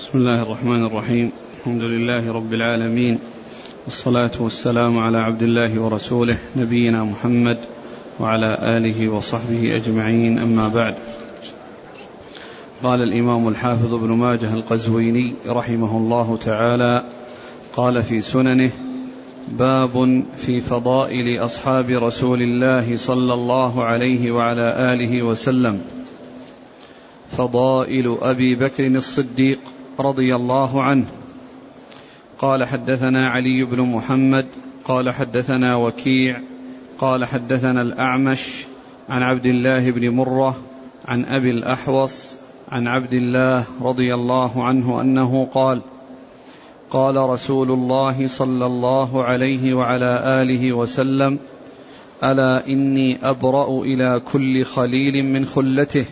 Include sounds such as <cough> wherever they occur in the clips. بسم الله الرحمن الرحيم الحمد لله رب العالمين والصلاة والسلام على عبد الله ورسوله نبينا محمد وعلى آله وصحبه أجمعين أما بعد قال الإمام الحافظ ابن ماجه القزويني رحمه الله تعالى قال في سننه باب في فضائل أصحاب رسول الله صلى الله عليه وعلى آله وسلم فضائل أبي بكر الصديق رضي الله عنه قال حدثنا علي بن محمد قال حدثنا وكيع قال حدثنا الاعمش عن عبد الله بن مره عن ابي الاحوص عن عبد الله رضي الله عنه انه قال قال رسول الله صلى الله عليه وعلى اله وسلم الا اني ابرا الى كل خليل من خلته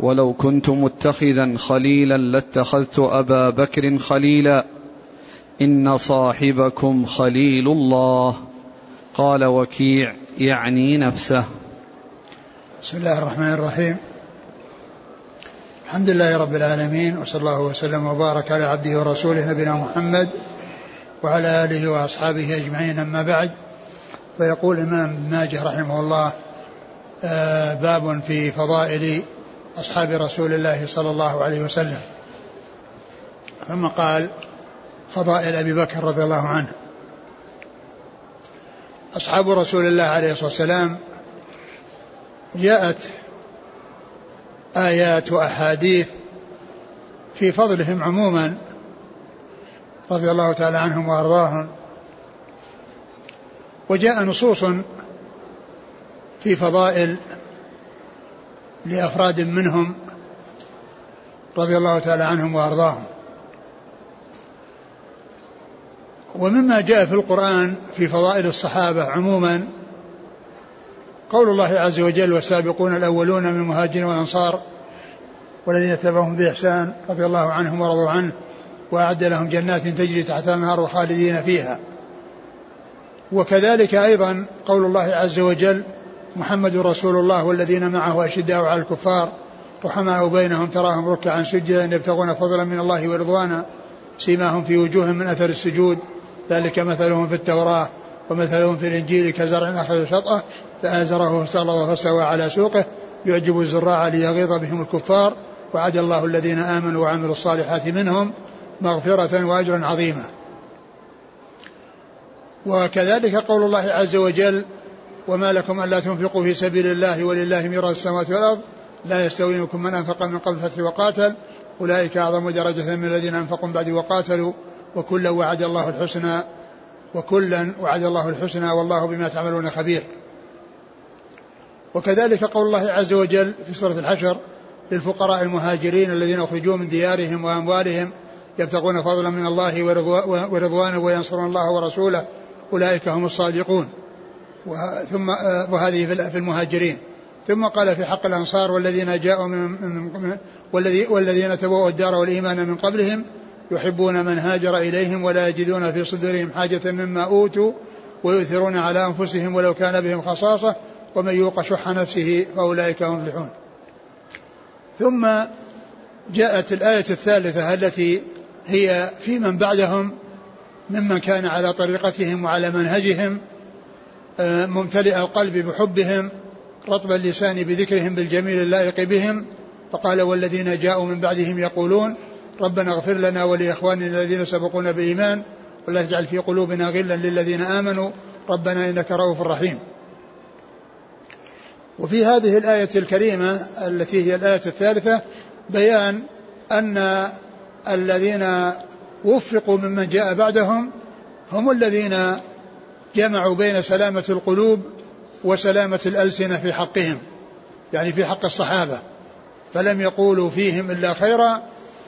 ولو كنت متخذا خليلا لاتخذت ابا بكر خليلا ان صاحبكم خليل الله قال وكيع يعني نفسه بسم الله الرحمن الرحيم الحمد لله رب العالمين وصلى الله وسلم وبارك على عبده ورسوله نبينا محمد وعلى اله واصحابه اجمعين اما بعد فيقول الامام ماجه رحمه الله آه، باب في فضائل أصحاب رسول الله صلى الله عليه وسلم ثم قال فضائل أبي بكر رضي الله عنه أصحاب رسول الله عليه الصلاة والسلام جاءت آيات وأحاديث في فضلهم عموما رضي الله تعالى عنهم وأرضاهم وجاء نصوص في فضائل لأفراد منهم رضي الله تعالى عنهم وأرضاهم ومما جاء في القرآن في فضائل الصحابة عموما قول الله عز وجل والسابقون الأولون من المهاجرين والأنصار والذين اتبعهم بإحسان رضي الله عنهم ورضوا عنه وأعد لهم جنات تجري تحتها النهار خالدين فيها وكذلك أيضا قول الله عز وجل محمد رسول الله والذين معه أشداء على الكفار رحماء بينهم تراهم ركعا سجدا يبتغون فضلا من الله ورضوانا سيماهم في وجوههم من أثر السجود ذلك مثلهم في التوراة ومثلهم في الإنجيل كزرع أخذ شطأه فآزره فاستغلظ فاستوى على سوقه يعجب الزراع ليغيظ بهم الكفار وعد الله الذين آمنوا وعملوا الصالحات منهم مغفرة وأجرا عظيما وكذلك قول الله عز وجل وما لكم ألا تنفقوا في سبيل الله ولله ميراث السماوات والأرض لا يستوي منكم من أنفق من قبل الفتح وقاتل أولئك أعظم درجة من الذين أنفقوا بعد وقاتلوا وكلا وعد الله الحسنى وكلا وعد الله الحسنى والله بما تعملون خبير وكذلك قول الله عز وجل في سورة الحشر للفقراء المهاجرين الذين أخرجوا من ديارهم وأموالهم يبتغون فضلا من الله ورضوانه وينصرون الله ورسوله أولئك هم الصادقون ثم آه، وهذه في المهاجرين ثم قال في حق الأنصار والذين جاءوا من, من والذي والذين تبوا الدار والإيمان من قبلهم يحبون من هاجر إليهم ولا يجدون في صدورهم حاجة مما أوتوا ويؤثرون على أنفسهم ولو كان بهم خصاصة ومن يوق شح نفسه فأولئك هم المفلحون ثم جاءت الآية الثالثة التي هي في من بعدهم ممن كان على طريقتهم وعلى منهجهم آه، ممتلئ القلب بحبهم رطب اللسان بذكرهم بالجميل اللائق بهم فقال والذين جاءوا من بعدهم يقولون ربنا اغفر لنا ولإخواننا الذين سبقونا بإيمان ولا تجعل في قلوبنا غلا للذين آمنوا ربنا إنك رؤوف رحيم وفي هذه الآية الكريمة التي هي الآية الثالثة بيان أن الذين وفقوا ممن جاء بعدهم هم الذين جمعوا بين سلامة القلوب وسلامة الألسنة في حقهم يعني في حق الصحابة فلم يقولوا فيهم إلا خيرا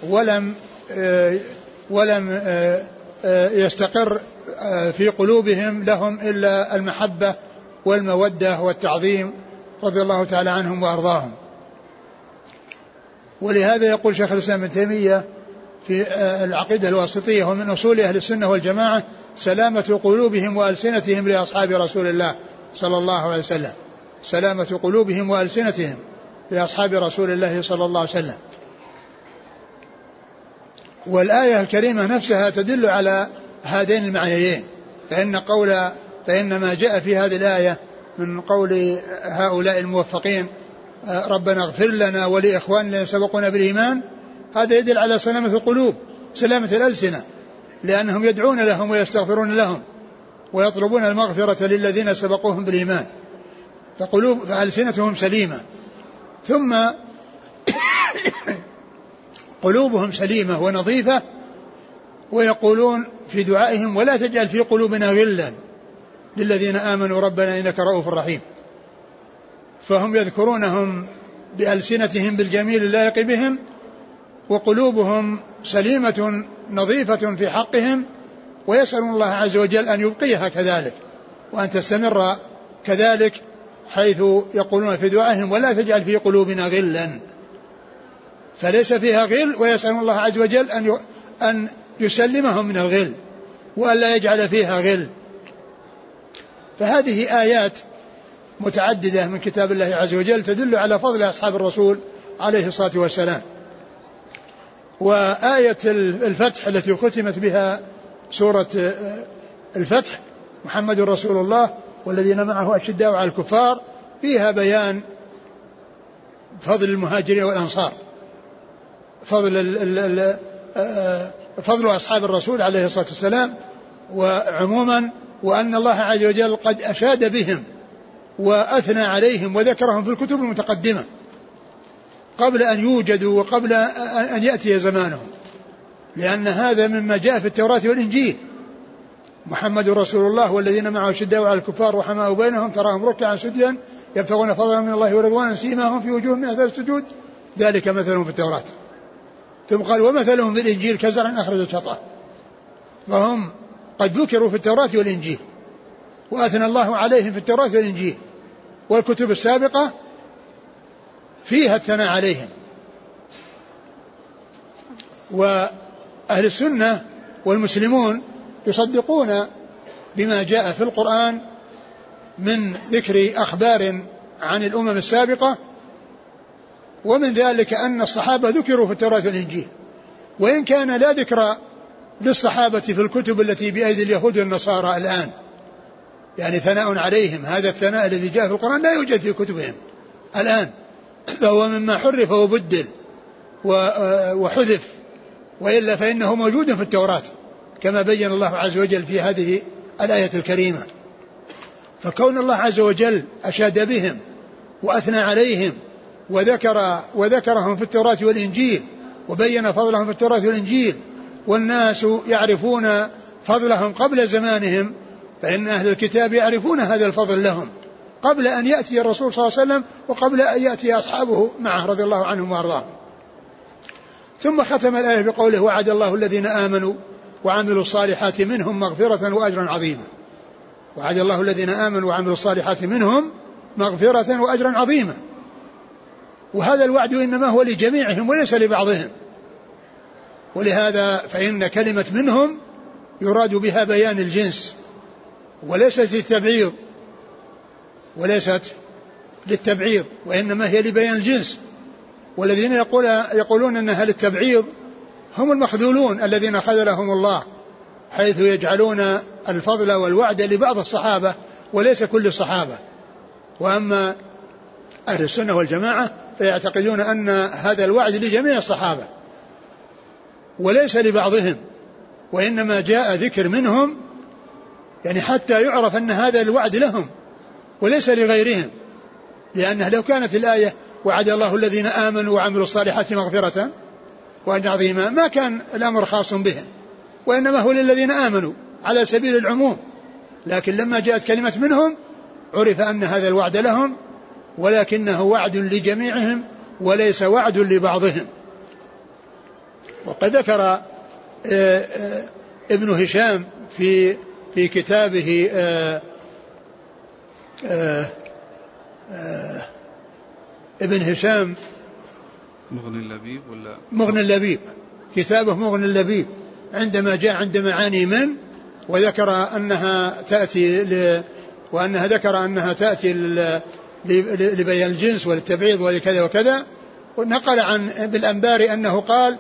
ولم آه، ولم آه، آه، يستقر في قلوبهم لهم إلا المحبة والمودة والتعظيم رضي الله تعالى عنهم وأرضاهم ولهذا يقول شيخ الإسلام ابن تيمية في آه، العقيدة الواسطية ومن أصول أهل السنة والجماعة سلامة قلوبهم وألسنتهم لأصحاب رسول الله صلى الله عليه وسلم سلامة قلوبهم وألسنتهم لأصحاب رسول الله صلى الله عليه وسلم والآية الكريمة نفسها تدل على هذين المعنيين فإن قول فإن ما جاء في هذه الآية من قول هؤلاء الموفقين آه، ربنا اغفر لنا ولإخواننا سبقونا بالإيمان هذا يدل على سلامة القلوب سلامة الألسنة لأنهم يدعون لهم ويستغفرون لهم ويطلبون المغفرة للذين سبقوهم بالإيمان فقلوب فألسنتهم سليمة ثم <coughs> قلوبهم سليمة ونظيفة ويقولون في دعائهم ولا تجعل في قلوبنا غلا للذين آمنوا ربنا إنك رؤوف رحيم فهم يذكرونهم بألسنتهم بالجميل اللائق بهم وقلوبهم سليمة نظيفة في حقهم ويسألون الله عز وجل أن يبقيها كذلك وأن تستمر كذلك حيث يقولون في دعائهم ولا تجعل في قلوبنا غلا فليس فيها غل ويسألون الله عز وجل أن أن يسلمهم من الغل وألا يجعل فيها غل فهذه آيات متعددة من كتاب الله عز وجل تدل على فضل أصحاب الرسول عليه الصلاة والسلام وآية الفتح التي ختمت بها سورة آه، الفتح محمد رسول الله والذين معه أشداء على الكفار فيها بيان فضل المهاجرين والأنصار فضل آه، فضل أصحاب الرسول عليه الصلاة والسلام وعموما وأن الله عز وجل قد أشاد بهم وأثنى عليهم وذكرهم في الكتب المتقدمة قبل أن يوجدوا وقبل أن يأتي زمانهم لأن هذا مما جاء في التوراة والإنجيل محمد رسول الله والذين معه شداء على الكفار رحماء بينهم تراهم ركعا سجدا يبتغون فضلا من الله ورضوانا سيماهم في وجوههم من اثار السجود ذلك مثلهم في التوراة ثم قال ومثلهم في الإنجيل كزرع أخرج شطأه وهم قد ذكروا في التوراة والإنجيل وأثنى الله عليهم في التوراة والإنجيل والكتب السابقة فيها الثناء عليهم وأهل السنة والمسلمون يصدقون بما جاء في القرآن من ذكر أخبار عن الأمم السابقة ومن ذلك أن الصحابة ذكروا في التوراة والإنجيل وإن كان لا ذكر للصحابة في الكتب التي بأيدي اليهود والنصارى الآن يعني ثناء عليهم هذا الثناء الذي جاء في القرآن لا يوجد في كتبهم الآن فهو مما حرف وبدل آه، وحذف وإلا فإنه موجود في التوراة كما بين الله عز وجل في هذه الآية الكريمة فكون الله عز وجل أشاد بهم وأثنى عليهم وذكر وذكرهم في التوراة والإنجيل وبين فضلهم في التوراة والإنجيل والناس يعرفون فضلهم قبل زمانهم فإن أهل الكتاب يعرفون هذا الفضل لهم قبل أن يأتي الرسول صلى الله عليه وسلم وقبل أن يأتي أصحابه معه رضي الله عنهم وأرضاهم ثم ختم الآية بقوله وعد الله الذين آمنوا وعملوا الصالحات منهم مغفرة وأجرا عظيما وعد الله الذين آمنوا وعملوا الصالحات منهم مغفرة وأجرا عظيما وهذا الوعد إنما هو لجميعهم وليس لبعضهم ولهذا فإن كلمة منهم يراد بها بيان الجنس وليست التبعيض وليست للتبعيض وإنما هي لبيان الجنس والذين يقول يقولون أنها للتبعيض هم المخذولون الذين خذلهم الله حيث يجعلون الفضل والوعد لبعض الصحابة وليس كل الصحابة وأما أهل السنة والجماعة فيعتقدون أن هذا الوعد لجميع الصحابة وليس لبعضهم وإنما جاء ذكر منهم يعني حتى يعرف أن هذا الوعد لهم وليس لغيرهم لأنه لو كانت الآية وعد الله الذين آمنوا وعملوا الصالحات مغفرة وأن عظيما ما كان الأمر خاص بهم وإنما هو للذين آمنوا على سبيل العموم لكن لما جاءت كلمة منهم عرف أن هذا الوعد لهم ولكنه وعد لجميعهم وليس وعد لبعضهم وقد ذكر آه، آه، ابن هشام في في كتابه آه، آه، آه، ابن هشام مغني اللبيب ولا مغني اللبيب كتابه مغني اللبيب عندما جاء عند معاني من وذكر انها تاتي ل وانها ذكر انها تاتي لبيان الجنس وللتبعيض ولكذا وكذا ونقل عن بالانباري انه قال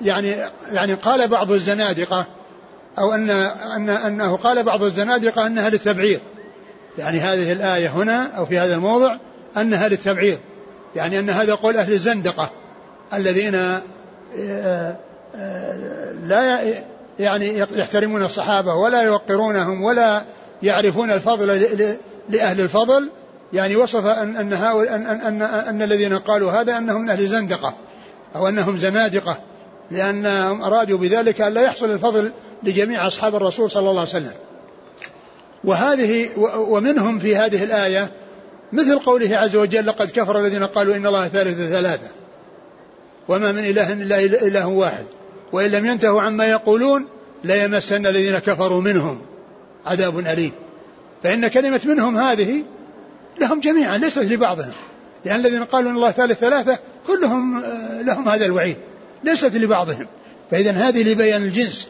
يعني يعني قال بعض الزنادقه او ان ان انه قال بعض الزنادقه انها للتبعيض يعني هذه الآية هنا أو في هذا الموضع أنها للتبعيض يعني أن هذا قول أهل الزندقة الذين آه، آه، لا يعني يحترمون الصحابة ولا يوقرونهم ولا يعرفون الفضل لأهل الفضل يعني وصف أن أن, أن, أن, أن الذين قالوا هذا أنهم من أهل الزندقة أو أنهم زنادقة لأنهم أرادوا بذلك أن لا يحصل الفضل لجميع أصحاب الرسول صلى الله عليه وسلم وهذه ومنهم في هذه الآية مثل قوله عز وجل لقد كفر الذين قالوا إن الله ثالث ثلاثة وما من إله إلا إله واحد وإن لم ينتهوا عما يقولون ليمسن الذين كفروا منهم عذاب أليم فإن كلمة منهم هذه لهم جميعا ليست لبعضهم لأن الذين قالوا إن الله ثالث ثلاثة كلهم آه، لهم هذا الوعيد ليست لبعضهم فإذا هذه لبيان الجنس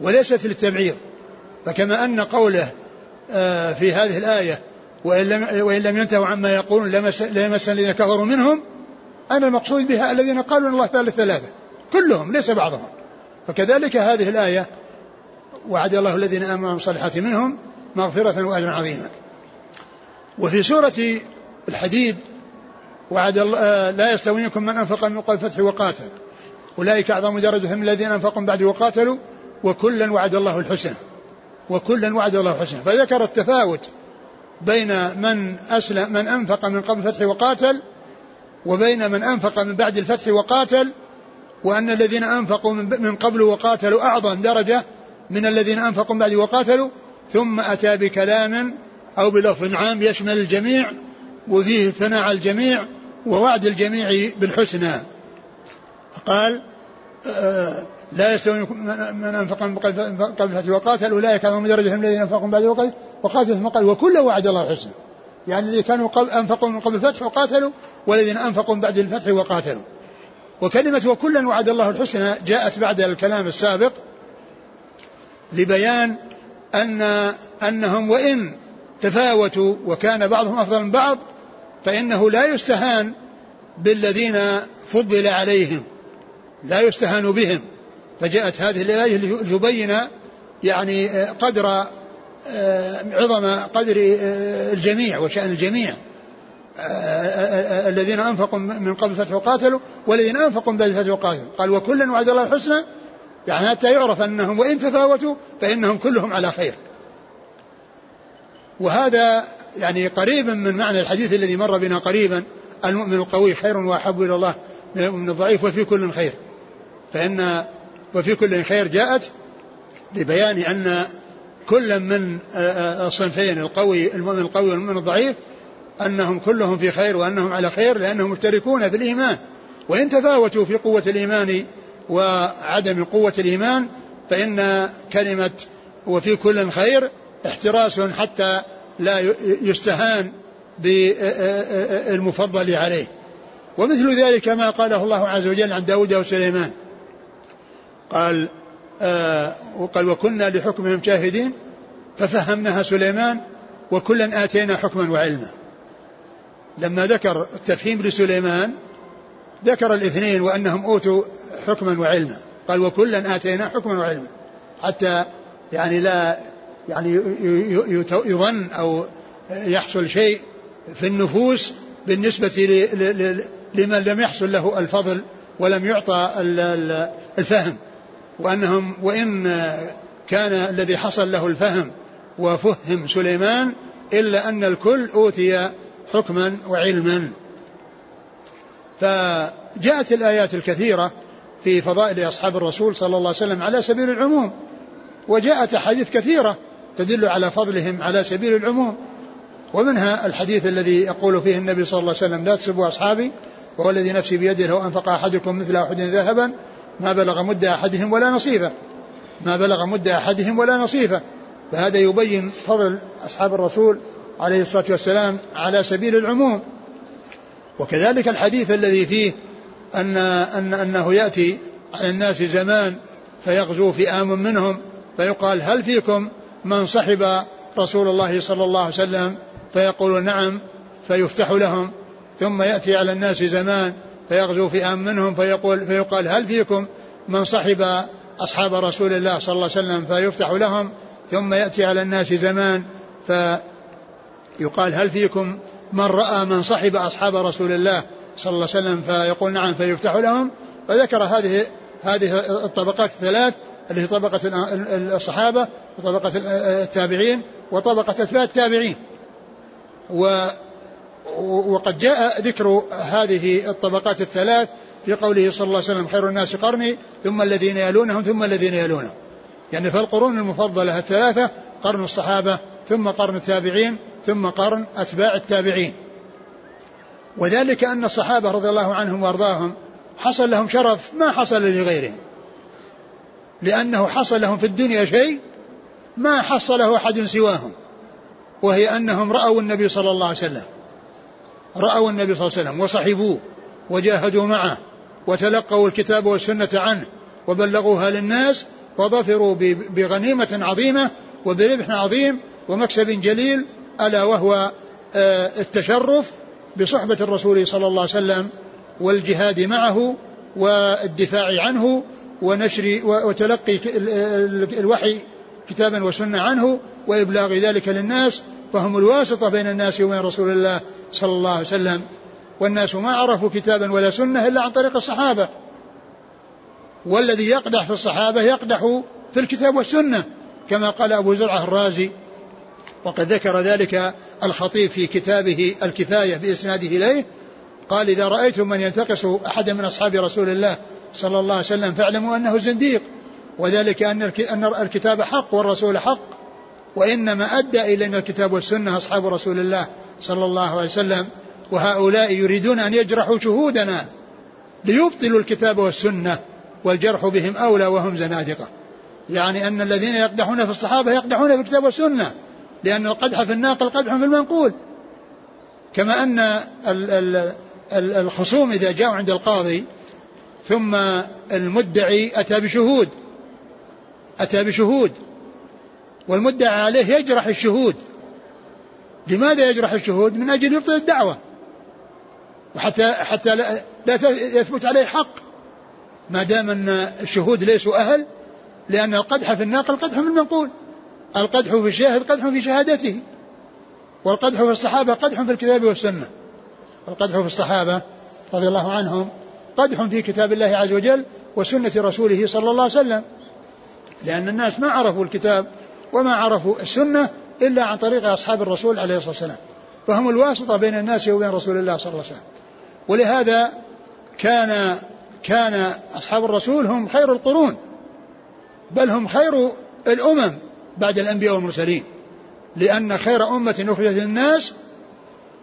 وليست للتبعير فكما أن قوله آه، في هذه الآية وإن لم, وإن لم ينتهوا عما يقولون لمس الذين كفروا منهم أنا المقصود بها الذين قالوا إن الله ثالث ثلاثة كلهم ليس بعضهم فكذلك هذه الآية وعد الله الذين آمنوا بالصالحات منهم مغفرة وأجرا عظيما وفي سورة الحديد وعد الله آه، لا يستوي منكم من أنفق من قبل الفتح وقاتل أولئك أعظم درجة من الذين أنفقوا بعد وقاتلوا وكلا وعد الله الحسنى وكلا وعد الله الحسنى فذكر التفاوت بين من أسلم من أنفق من قبل الفتح وقاتل وبين من أنفق من بعد الفتح وقاتل وأن الذين أنفقوا من قبل وقاتلوا أعظم درجة من الذين أنفقوا من بعد وقاتلوا ثم أتى بكلام أو بلفظ عام يشمل الجميع وفيه ثناء الجميع ووعد الجميع بالحسنى فقال آه، لا يستوي من انفق من قبل الفتح وقاتل اولئك هم درجهم الذين انفقوا من بعد وقاتل وقاتل ثم قال وكل وعد الله حسنى يعني اللي كانوا انفقوا من قبل الفتح وقاتلوا والذين انفقوا من بعد الفتح وقاتلوا وكلمة وكلا وعد الله الحسنى جاءت بعد الكلام السابق لبيان أن أنهم وإن تفاوتوا وكان بعضهم أفضل من بعض فإنه لا يستهان بالذين فضل عليهم لا يستهان بهم فجاءت هذه الآية لتبين يعني آه، قدر آه، عظم قدر آه، الجميع وشأن الجميع الذين انفقوا من قبل فتح وقاتلوا والذين انفقوا من بعد فتح وقاتلوا قال وكلا وعد الله الحسنى يعني حتى يعرف انهم وان تفاوتوا فانهم كلهم على خير. وهذا يعني قريبا من معنى الحديث الذي مر بنا قريبا المؤمن القوي خير واحب الى الله من الضعيف وفي كل خير. فان وفي كل خير جاءت لبيان أن كل من آه، آه، الصنفين القوي المؤمن القوي والمؤمن الضعيف أنهم كلهم في خير وأنهم على خير لأنهم مشتركون في الإيمان وإن تفاوتوا في قوة الإيمان وعدم قوة الإيمان فإن كلمة وفي كل خير احتراس حتى لا يستهان بالمفضل عليه ومثل ذلك ما قاله الله عز وجل عن داود وسليمان قال آه وقال وكنا لحكمهم شاهدين ففهمناها سليمان وكلا آتينا حكما وعلما لما ذكر التفهيم لسليمان ذكر الاثنين وأنهم أوتوا حكما وعلما قال وكلا آتينا حكما وعلما حتى يعني لا يعني يظن أو يحصل شيء في النفوس بالنسبة لمن لم يحصل له الفضل ولم يعطى الفهم وأنهم وإن كان الذي حصل له الفهم وفهم سليمان إلا أن الكل أوتي حكما وعلما فجاءت الآيات الكثيرة في فضائل أصحاب الرسول صلى الله عليه وسلم على سبيل العموم وجاءت أحاديث كثيرة تدل على فضلهم على سبيل العموم ومنها الحديث الذي يقول فيه النبي صلى الله عليه وسلم لا تسبوا أصحابي وهو الذي نفسي بيده لو أنفق أحدكم مثل أحد ذهبا ما بلغ مد أحدهم ولا نصيفه ما بلغ مد أحدهم ولا نصيفه فهذا يبين فضل أصحاب الرسول عليه الصلاة والسلام على سبيل العموم وكذلك الحديث الذي فيه أن, أن أنه يأتي على الناس زمان فيغزو فئام منهم فيقال هل فيكم من صحب رسول الله صلى الله عليه وسلم فيقول نعم فيفتح لهم ثم يأتي على الناس زمان فيغزو فئام منهم فيقول فيقال هل فيكم من صحب أصحاب رسول الله صلى الله عليه وسلم فيفتح لهم ثم يأتي على الناس زمان فيقال هل فيكم من رأى من صحب أصحاب رسول الله صلى الله عليه وسلم فيقول نعم فيفتح لهم فذكر هذه هذه الطبقات الثلاث اللي هي طبقة الصحابة وطبقة التابعين وطبقة أتباع التابعين و وقد جاء ذكر هذه الطبقات الثلاث في قوله صلى الله عليه وسلم خير الناس قرني ثم الذين يلونهم ثم الذين يلونهم يعني فالقرون المفضلة الثلاثة قرن الصحابة ثم قرن التابعين ثم قرن أتباع التابعين وذلك أن الصحابة رضي الله عنهم وأرضاهم حصل لهم شرف ما حصل لغيرهم لأنه حصل لهم في الدنيا شيء ما حصله أحد سواهم وهي أنهم رأوا النبي صلى الله عليه وسلم رأوا النبي صلى الله عليه وسلم وصحبوه وجاهدوا معه وتلقوا الكتاب والسنة عنه وبلغوها للناس وظفروا بغنيمة عظيمة وبربح عظيم ومكسب جليل ألا وهو آه، التشرف بصحبة الرسول صلى الله عليه وسلم والجهاد معه والدفاع عنه ونشر وتلقي الوحي كتابا وسنة عنه وإبلاغ ذلك للناس وهم الواسطة بين الناس وبين رسول الله صلى الله عليه وسلم والناس ما عرفوا كتابا ولا سنة إلا عن طريق الصحابة والذي يقدح في الصحابة يقدح في الكتاب والسنة كما قال أبو زرعة الرازي وقد ذكر ذلك الخطيب في كتابه الكفاية بإسناده إليه قال إذا رأيتم من ينتقص أحدا من أصحاب رسول الله صلى الله عليه وسلم فاعلموا أنه زنديق وذلك أن الكتاب حق والرسول حق وإنما أدى إلينا الكتاب والسنة أصحاب رسول الله صلى الله عليه وسلم وهؤلاء يريدون أن يجرحوا شهودنا ليبطلوا الكتاب والسنة والجرح بهم أولى وهم زنادقة يعني أن الذين يقدحون في الصحابة يقدحون في الكتاب والسنة لأن القدح في الناقل قدح في المنقول كما أن الخصوم إذا جاءوا عند القاضي ثم المدعي أتى بشهود أتى بشهود والمدعى عليه يجرح الشهود لماذا يجرح الشهود من أجل يبطل الدعوة وحتى حتى لا, لا يثبت عليه حق ما دام أن الشهود ليسوا أهل لأن القدح في الناقل قدح في المنقول القدح في الشاهد قدح في شهادته والقدح في الصحابة قدح في الكتاب والسنة القدح في الصحابة رضي الله عنهم قدح في كتاب الله عز وجل وسنة رسوله صلى الله عليه وسلم لأن الناس ما عرفوا الكتاب وما عرفوا السنة إلا عن طريق أصحاب الرسول عليه الصلاة والسلام فهم الواسطة بين الناس وبين رسول الله صلى الله عليه وسلم ولهذا كان كان أصحاب الرسول هم خير القرون بل هم خير الأمم بعد الأنبياء والمرسلين لأن خير أمة أخرجت للناس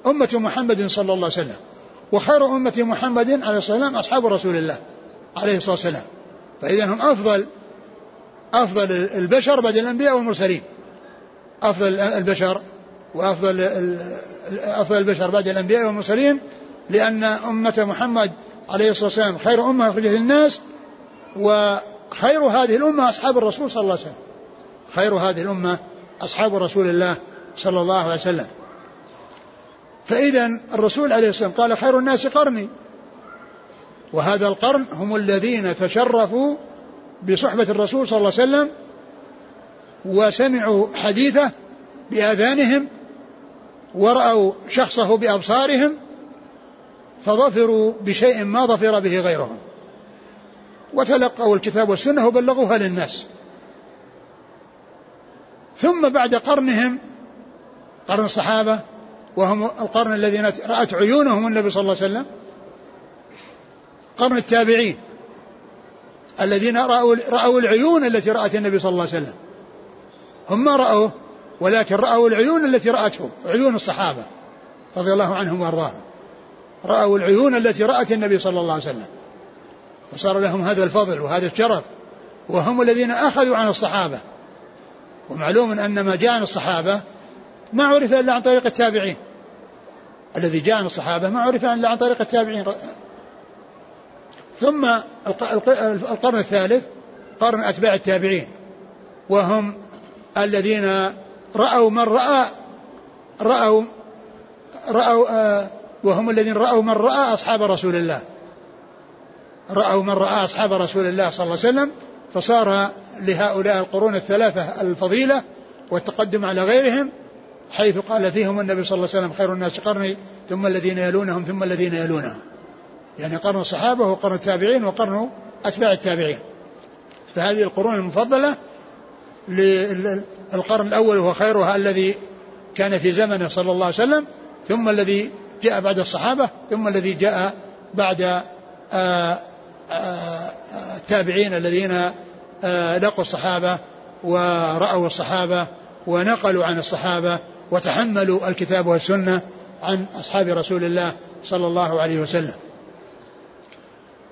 أمة محمد صلى الله عليه وسلم وخير أمة محمد عليه الصلاة والسلام أصحاب رسول الله عليه الصلاة والسلام فإذا هم أفضل أفضل البشر بعد الأنبياء والمرسلين أفضل البشر وأفضل أفضل البشر بعد الأنبياء والمرسلين لأن أمة محمد عليه الصلاة والسلام خير أمة أخرجت الناس وخير هذه الأمة أصحاب الرسول صلى الله عليه وسلم خير هذه الأمة أصحاب رسول الله صلى الله عليه وسلم فإذا الرسول عليه الصلاة والسلام قال خير الناس قرني وهذا القرن هم الذين تشرفوا بصحبة الرسول صلى الله عليه وسلم وسمعوا حديثه بآذانهم ورأوا شخصه بأبصارهم فظفروا بشيء ما ظفر به غيرهم وتلقوا الكتاب والسنة وبلغوها للناس ثم بعد قرنهم قرن الصحابة وهم القرن الذين رأت عيونهم النبي صلى الله عليه وسلم قرن التابعين الذين رأوا, رأوا العيون التي رأت النبي صلى الله عليه وسلم هم ما رأوه ولكن رأوا العيون التي رأته عيون الصحابة رضي الله عنهم وأرضاهم رأوا العيون التي رأت النبي صلى الله عليه وسلم وصار لهم هذا الفضل وهذا الشرف وهم الذين أخذوا عن الصحابة ومعلوم أن ما جاء عن الصحابة ما عرف إلا عن طريق التابعين الذي جاء عن الصحابة ما عرف إلا عن طريق التابعين ثم القرن الثالث قرن أتباع التابعين وهم الذين رأوا من رأى رأوا رأوا آه، وهم الذين رأوا من رأى أصحاب رسول الله رأوا من رأى أصحاب رسول الله صلى الله عليه وسلم فصار لهؤلاء القرون الثلاثة الفضيلة والتقدم على غيرهم حيث قال فيهم النبي صلى الله عليه وسلم خير الناس قرني ثم الذين يلونهم ثم الذين يلونهم يعني قرن الصحابة وقرن التابعين وقرن أتباع التابعين فهذه القرون المفضلة للقرن الأول وهو خيرها الذي كان في زمنه صلى الله عليه وسلم ثم الذي جاء بعد الصحابة ثم الذي جاء بعد آه، آه، التابعين الذين آه، لقوا الصحابة ورأوا الصحابة ونقلوا عن الصحابة وتحملوا الكتاب والسنة عن أصحاب رسول الله صلى الله عليه وسلم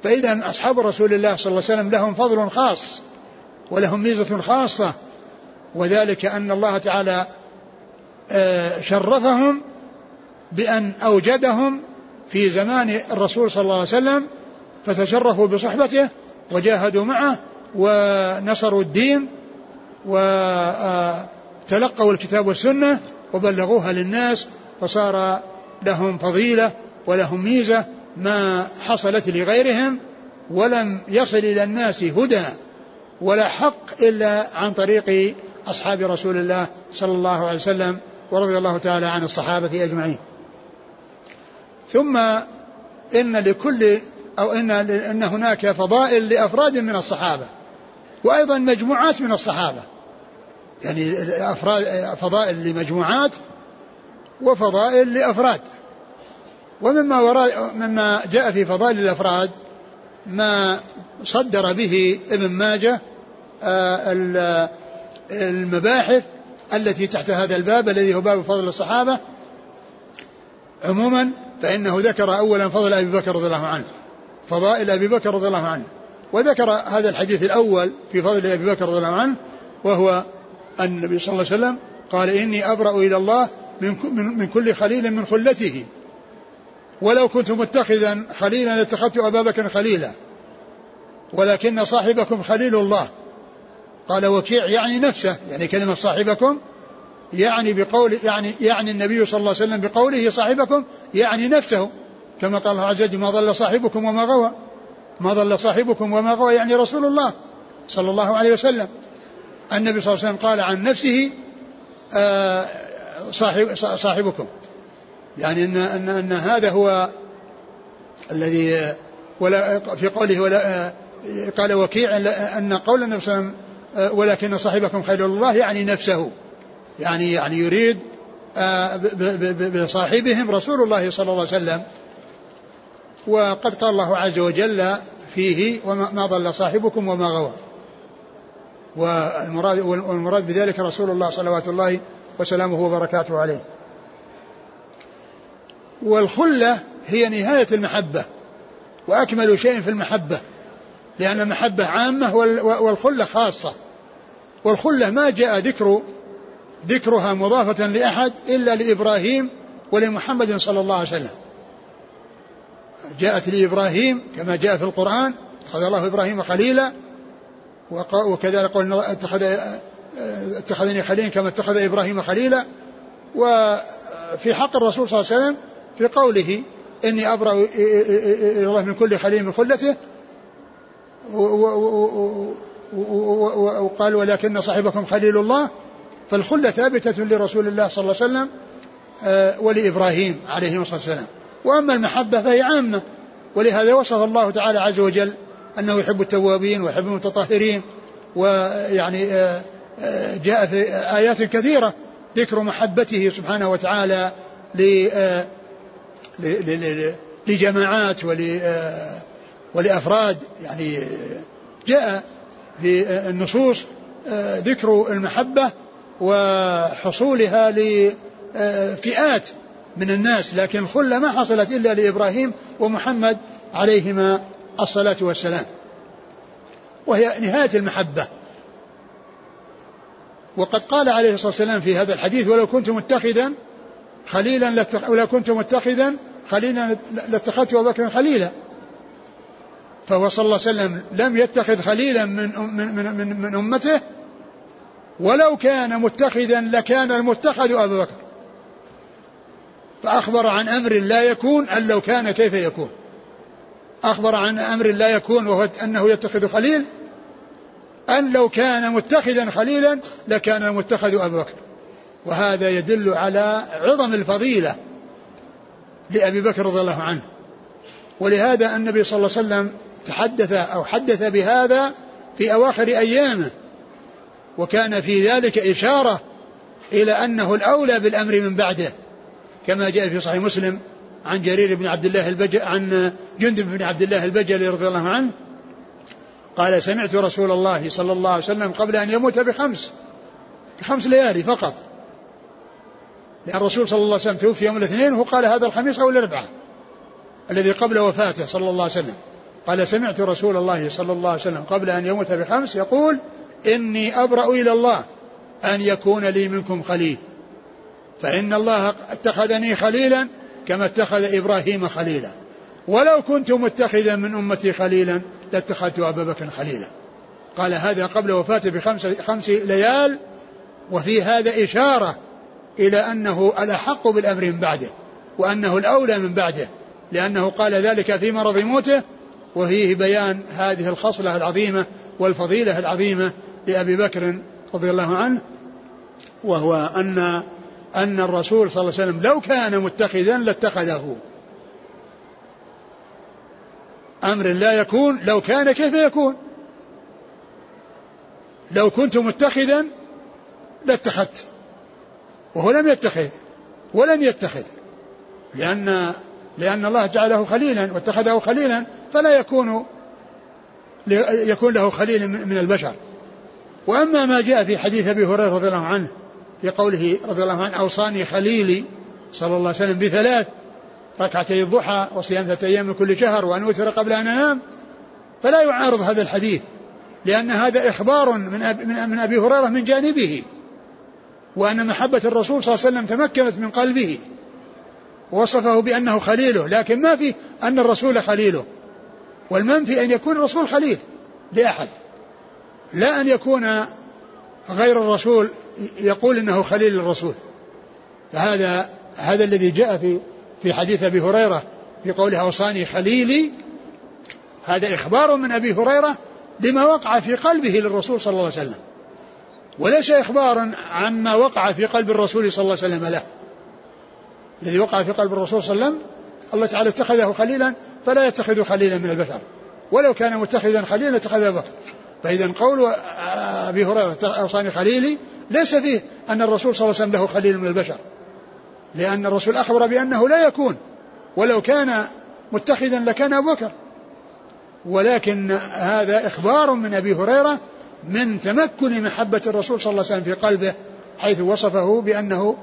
فإذا أصحاب رسول الله صلى الله عليه وسلم لهم فضل خاص ولهم ميزة خاصة وذلك أن الله تعالى آه، شرفهم بأن أوجدهم في زمان الرسول صلى الله عليه وسلم فتشرفوا بصحبته وجاهدوا معه ونصروا الدين وتلقوا آه، الكتاب والسنة وبلغوها للناس فصار لهم فضيلة ولهم ميزة ما حصلت لغيرهم ولم يصل إلى الناس هدى ولا حق إلا عن طريق أصحاب رسول الله صلى الله عليه وسلم ورضي الله تعالى عن الصحابة أجمعين ثم إن لكل أو إن, إن هناك فضائل لأفراد من الصحابة وأيضا مجموعات من الصحابة يعني أفراد فضائل لمجموعات وفضائل لأفراد ومما وراء مما جاء في فضائل الافراد ما صدر به ابن ماجه آه، المباحث التي تحت هذا الباب الذي هو باب فضل الصحابه عموما فانه ذكر اولا فضل ابي بكر رضي الله عنه فضائل ابي بكر رضي الله عنه وذكر هذا الحديث الاول في فضل ابي بكر رضي الله عنه وهو النبي صلى الله عليه وسلم قال اني ابرا الى الله من من كل خليل من خلته ولو كنت متخذا خليلا لاتخذت أبا بكر خليلا ولكن صاحبكم خليل الله قال وكيع يعني نفسه يعني كلمة صاحبكم يعني بقول يعني يعني النبي صلى الله عليه وسلم بقوله صاحبكم يعني نفسه كما قال الله عز وجل ما ضل صاحبكم وما غوى ما ضل صاحبكم وما غوى يعني رسول الله صلى الله عليه وسلم النبي صلى الله عليه وسلم قال عن نفسه آه، صاحب صاحبكم يعني أن, أن, أن هذا هو الذي ولا في قوله ولا قال وكيع أن قول النبي صلى الله عليه وسلم أه، ولكن صاحبكم خير الله يعني نفسه يعني يعني يريد آه، بصاحبهم رسول الله صلى الله عليه وسلم وقد قال الله عز وجل فيه وما ضل صاحبكم وما غوى والمراد والمراد بذلك رسول الله صلوات الله وسلامه وبركاته عليه والخلة هي نهاية المحبة وأكمل شيء في المحبة لأن المحبة عامة والخلة خاصة والخلة ما جاء ذكر ذكرها مضافة لأحد إلا لإبراهيم ولمحمد صلى الله عليه وسلم جاءت لإبراهيم كما جاء في القرآن اتخذ الله إبراهيم خليلا وكذلك قلنا اتخذ اتخذني خليلا كما اتخذ إبراهيم خليلا وفي حق الرسول صلى الله عليه وسلم في قوله إني أبرأ إلى الله من كل خليل من خلته وقال ولكن صاحبكم خليل الله فالخلة ثابتة لرسول الله صلى الله عليه وسلم آه، ولإبراهيم عليه الصلاة والسلام وأما المحبة فهي عامة ولهذا وصف الله تعالى عز وجل أنه يحب التوابين ويحب المتطهرين ويعني آه، آه، جاء في آيات كثيرة ذكر محبته سبحانه وتعالى لجماعات آه، ولأفراد يعني آه، جاء في آه، النصوص ذكر المحبة وحصولها لفئات من الناس لكن الخلة ما حصلت إلا لإبراهيم ومحمد عليهما الصلاة والسلام وهي نهاية المحبة وقد قال عليه الصلاة والسلام في هذا الحديث ولو كنت متخذا خليلا ولو كنت متخذا خليلا لاتخذت ابا بكر خليلا فهو صلى الله عليه وسلم لم يتخذ خليلا من من من, من, من امته ولو كان متخذا لكان المتخذ ابا بكر فاخبر عن امر لا يكون ان لو كان كيف يكون اخبر عن امر لا يكون وهو انه يتخذ خليل ان لو كان متخذا خليلا لكان المتخذ ابا بكر وهذا يدل على عظم الفضيلة لأبي بكر رضي الله عنه ولهذا النبي صلى الله عليه وسلم تحدث أو حدث بهذا في أواخر أيامه وكان في ذلك إشارة إلى أنه الأولى بالأمر من بعده كما جاء في صحيح مسلم عن جرير بن عبد الله البجل عن جندب بن عبد الله البجلي رضي الله عنه قال سمعت رسول الله صلى الله عليه وسلم قبل أن يموت بخمس بخمس ليالي فقط لأن الرسول صلى الله عليه وسلم توفي يوم الاثنين وهو قال هذا الخميس أو الأربعاء الذي قبل وفاته صلى الله عليه وسلم قال سمعت رسول الله صلى الله عليه وسلم قبل أن يموت بخمس يقول إني أبرأ إلى الله أن يكون لي منكم خليل فإن الله اتخذني خليلا كما اتخذ إبراهيم خليلا ولو كنت متخذا من أمتي خليلا لاتخذت أبا بكر خليلا قال هذا قبل وفاته بخمس خمس ليال وفي هذا إشارة إلى أنه الأحق بالأمر من بعده وأنه الأولى من بعده لأنه قال ذلك في مرض موته وفيه بيان هذه الخصلة العظيمة والفضيلة العظيمة لأبي بكر رضي الله عنه وهو أن أن الرسول صلى الله عليه وسلم لو كان متخذا لاتخذه أمر لا يكون لو كان كيف يكون لو كنت متخذا لاتخذت وهو لم يتخذ ولن يتخذ لأن لأن الله جعله خليلا واتخذه خليلا فلا يكون يكون له خليل من البشر وأما ما جاء في حديث أبي هريرة رضي الله عنه في قوله رضي الله عنه أوصاني خليلي صلى الله عليه وسلم بثلاث ركعتي الضحى وصيام ثلاثة أيام من كل شهر وأن أوتر قبل أن أنام فلا يعارض هذا الحديث لأن هذا إخبار من أبي, من أبي هريرة من جانبه وأن محبة الرسول صلى الله عليه وسلم تمكنت من قلبه ووصفه بأنه خليله لكن ما في أن الرسول خليله والمنفي أن يكون الرسول خليل لأحد لا أن يكون غير الرسول يقول انه خليل الرسول فهذا هذا الذي جاء في في حديث ابي هريره في قوله اوصاني خليلي هذا اخبار من ابي هريره لما وقع في قلبه للرسول صلى الله عليه وسلم وليس إخبارا عما وقع في قلب الرسول صلى الله عليه وسلم له الذي وقع في قلب الرسول صلى الله عليه وسلم الله تعالى اتخذه خليلا فلا يتخذ خليلا من البشر ولو كان متخذا خليلا اتخذ أبو بكر فإذا قول أبي هريرة أوصاني خليلي ليس فيه أن الرسول صلى الله عليه وسلم له خليل من البشر لأن الرسول أخبر بأنه لا يكون ولو كان متخذا لكان أبو بكر ولكن هذا إخبار من أبي هريرة من تمكن محبة الرسول صلى الله عليه وسلم في قلبه حيث وصفه بأنه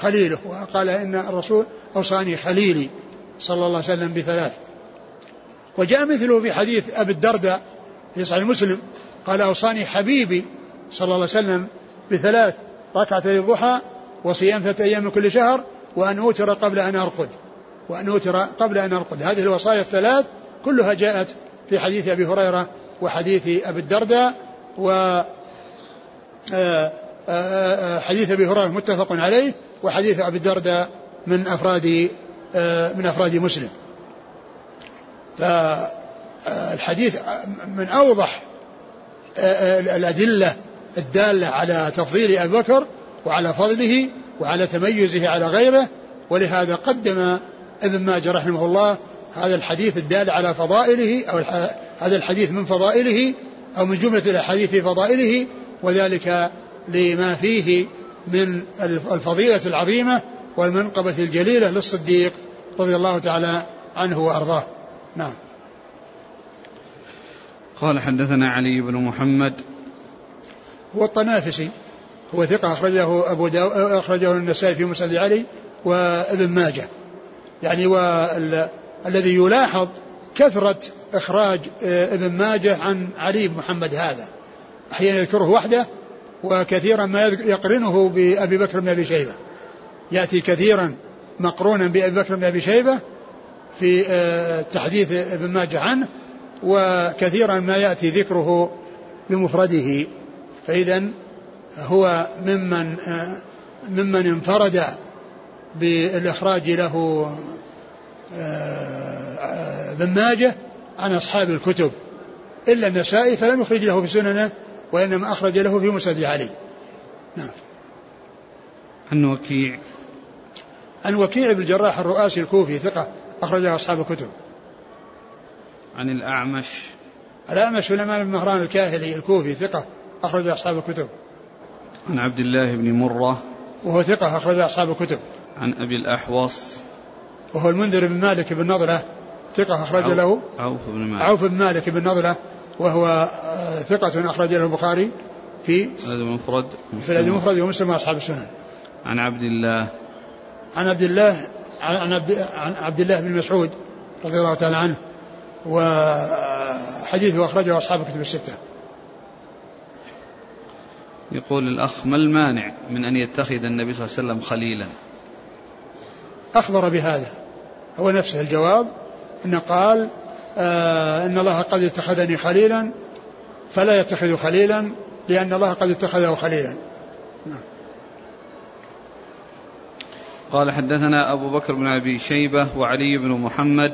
خليله وقال إن الرسول أوصاني خليلي صلى الله عليه وسلم بثلاث وجاء مثله في حديث أبي الدرداء في صحيح مسلم قال أوصاني حبيبي صلى الله عليه وسلم بثلاث ركعتي الضحى وصيام ثلاثة أيام من كل شهر وأن أوتر قبل أن أرقد وأن أوتر قبل أن أرقد هذه الوصايا الثلاث كلها جاءت في حديث أبي هريرة وحديث أبي الدرداء و آه، آه، آه، حديث ابي هريره متفق عليه وحديث ابي الدرداء من افراد من افراد مسلم. فالحديث من اوضح الادله الداله على تفضيل ابي بكر وعلى فضله وعلى تميزه على غيره ولهذا قدم ابن ماجه رحمه الله هذا الحديث الدال على فضائله او هذا الحديث من فضائله أو من جملة الأحاديث في فضائله وذلك لما فيه من الفضيلة العظيمة والمنقبة الجليلة للصديق رضي الله تعالى عنه وأرضاه نعم قال حدثنا علي بن محمد هو الطنافسي هو ثقة أخرجه أبو داو... أخرجه النسائي في مسند علي وابن ماجه يعني والذي يلاحظ كثرة إخراج آه، ابن ماجه عن علي بن محمد هذا أحيانا يذكره وحده وكثيرا ما يقرنه بأبي بكر بن أبي شيبة يأتي كثيرا مقرونا بأبي بكر بن أبي شيبة في آه، تحديث ابن ماجه عنه وكثيرا ما يأتي ذكره بمفرده فإذا هو ممن آه، ممن انفرد بالإخراج له ابن ماجه عن أصحاب الكتب إلا النسائي فلم يخرج له في سننه وإنما أخرج له في مسند علي نعم عن وكيع عن وكيع بن الجراح الرؤاسي الكوفي ثقة أخرجه أصحاب الكتب عن الأعمش الأعمش سليمان بن مهران الكاهلي الكوفي ثقة أخرج أصحاب الكتب عن عبد الله بن مرة وهو ثقة أخرج أصحاب الكتب عن أبي الأحوص وهو المنذر بن مالك بن نضرة ثقة أخرج له عوف بن مالك عوف بن مالك بن نضلة وهو آه، ثقة أخرج له البخاري في الأدب المفرد في الأدب المفرد ومسلم وأصحاب السنن عن عبد الله عن عبد الله عن عبد, عن عبد الله بن مسعود رضي الله تعالى عنه وحديثه آه، أخرجه أصحاب الكتب الستة يقول الأخ ما المانع من أن يتخذ النبي صلى الله عليه وسلم خليلا أخبر بهذا هو نفسه الجواب أن قال آه إن الله قد اتخذني خليلا فلا يتخذ خليلا لأن الله قد اتخذه خليلا نعم. قال حدثنا أبو بكر بن أبي شيبة وعلي بن محمد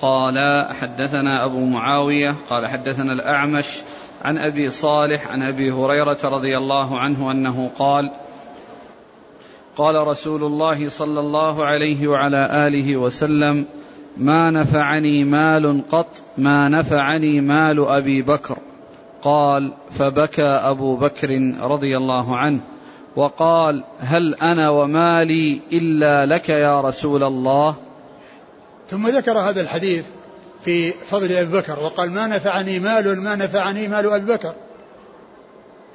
قال حدثنا أبو معاوية قال حدثنا الأعمش عن أبي صالح عن أبي هريرة رضي الله عنه أنه قال قال رسول الله صلى الله عليه وعلى آله وسلم ما نفعني مال قط ما نفعني مال ابي بكر قال فبكى ابو بكر رضي الله عنه وقال هل انا ومالي الا لك يا رسول الله ثم ذكر هذا الحديث في فضل ابي بكر وقال ما نفعني مال ما نفعني مال ابي بكر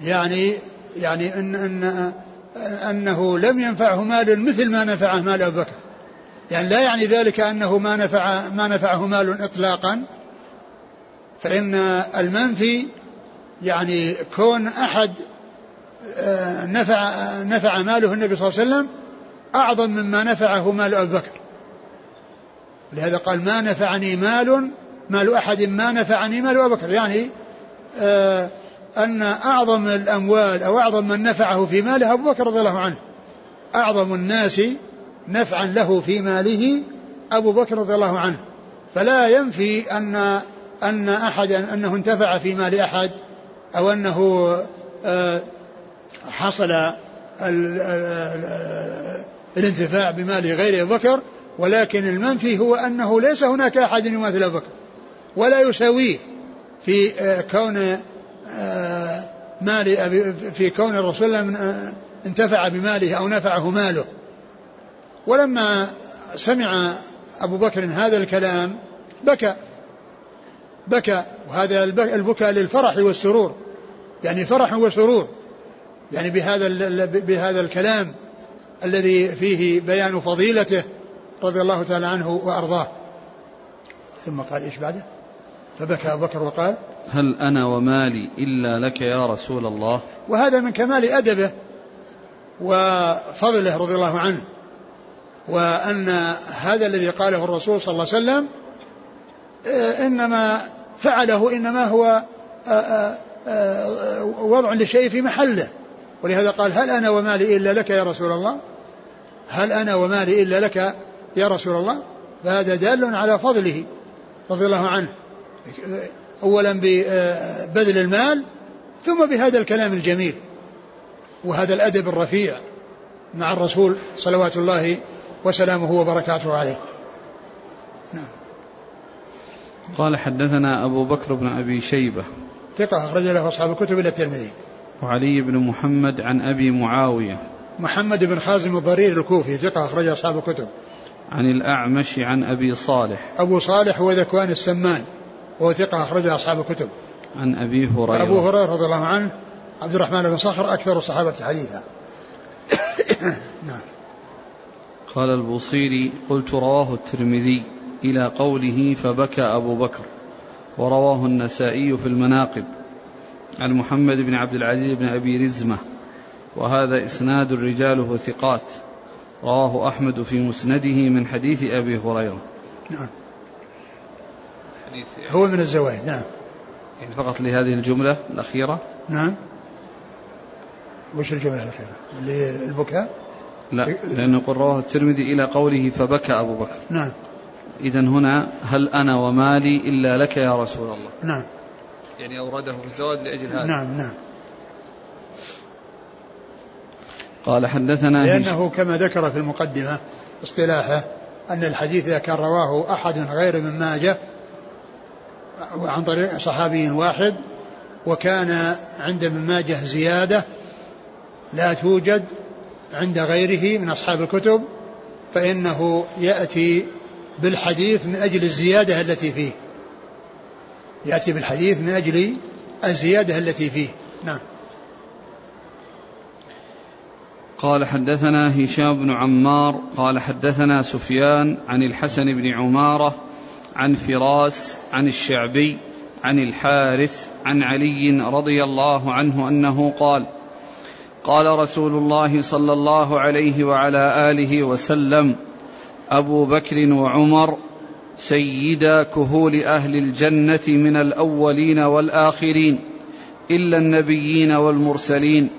يعني يعني ان ان انه لم ينفعه مال مثل ما نفعه مال ابي بكر يعني لا يعني ذلك أنه ما نفع ما نفعه مال إطلاقا فإن المنفي يعني كون أحد آه، نفع نفع ماله النبي صلى الله عليه وسلم أعظم مما نفعه مال أبي بكر لهذا قال ما نفعني مال مال أحد ما نفعني مال أبي بكر يعني آه، أن أعظم الأموال أو أعظم من نفعه في ماله أبو بكر رضي الله عنه أعظم الناس نفعا له في ماله أبو بكر رضي الله عنه فلا ينفي أن أن أحدا أنه انتفع في مال أحد أو أنه آه، حصل الانتفاع بمال غير أبو بكر ولكن المنفي هو أنه ليس هناك أحد يماثل أبو بكر ولا يساويه في آه، كون آه، مال في كون الرسول انتفع بماله أو نفعه ماله ولما سمع أبو بكر هذا الكلام بكى بكى وهذا البكاء للفرح والسرور يعني فرح وسرور يعني بهذا بهذا الكلام الذي فيه بيان فضيلته رضي الله تعالى عنه وارضاه ثم قال ايش بعده؟ فبكى ابو بكر وقال هل انا ومالي الا لك يا رسول الله وهذا من كمال ادبه وفضله رضي الله عنه وأن هذا الذي قاله الرسول صلى الله عليه وسلم آه، إنما فعله إنما هو آه، آه، وضع لشيء في محله ولهذا قال هل أنا ومالي إلا لك يا رسول الله هل أنا ومالي إلا لك يا رسول الله فهذا دال على فضله رضي الله عنه أولا ببذل المال ثم بهذا الكلام الجميل وهذا الأدب الرفيع مع الرسول صلوات الله وسلامه وبركاته عليه نعم قال حدثنا أبو بكر بن أبي شيبة ثقة أخرج له أصحاب الكتب إلى الترمذي وعلي بن محمد عن أبي معاوية محمد بن خازم الضرير الكوفي ثقة أخرج أصحاب الكتب عن الأعمش عن أبي صالح أبو صالح هو ذكوان السمان وهو ثقة أخرج أصحاب الكتب عن أبي هريرة أبو هريرة رضي الله عنه عبد الرحمن بن صخر أكثر الصحابة حديثا <coughs> نعم قال البوصيري قلت رواه الترمذي إلى قوله فبكى أبو بكر ورواه النسائي في المناقب عن محمد بن عبد العزيز بن أبي رزمة وهذا إسناد رجاله ثقات رواه أحمد في مسنده من حديث أبي هريرة نعم يعني هو من الزوائد نعم يعني فقط لهذه الجملة الأخيرة نعم وش الجملة الأخيرة للبكاء لا إيه. لأنه قل رواه الترمذي إلى قوله فبكى أبو بكر نعم إذا هنا هل أنا ومالي إلا لك يا رسول الله نعم يعني أورده في الزواج لأجل هذا نعم نعم قال حدثنا لأنه كما ذكر في المقدمة اصطلاحه أن الحديث إذا كان رواه أحد غير ابن ماجه عن طريق صحابي واحد وكان عند ابن ماجه زيادة لا توجد عند غيره من أصحاب الكتب فإنه يأتي بالحديث من أجل الزيادة التي فيه يأتي بالحديث من أجل الزيادة التي فيه نعم قال حدثنا هشام بن عمار قال حدثنا سفيان عن الحسن بن عمارة عن فراس عن الشعبي عن الحارث عن علي رضي الله عنه أنه قال قال رسول الله صلى الله عليه وعلى اله وسلم ابو بكر وعمر سيدا كهول اهل الجنه من الاولين والاخرين الا النبيين والمرسلين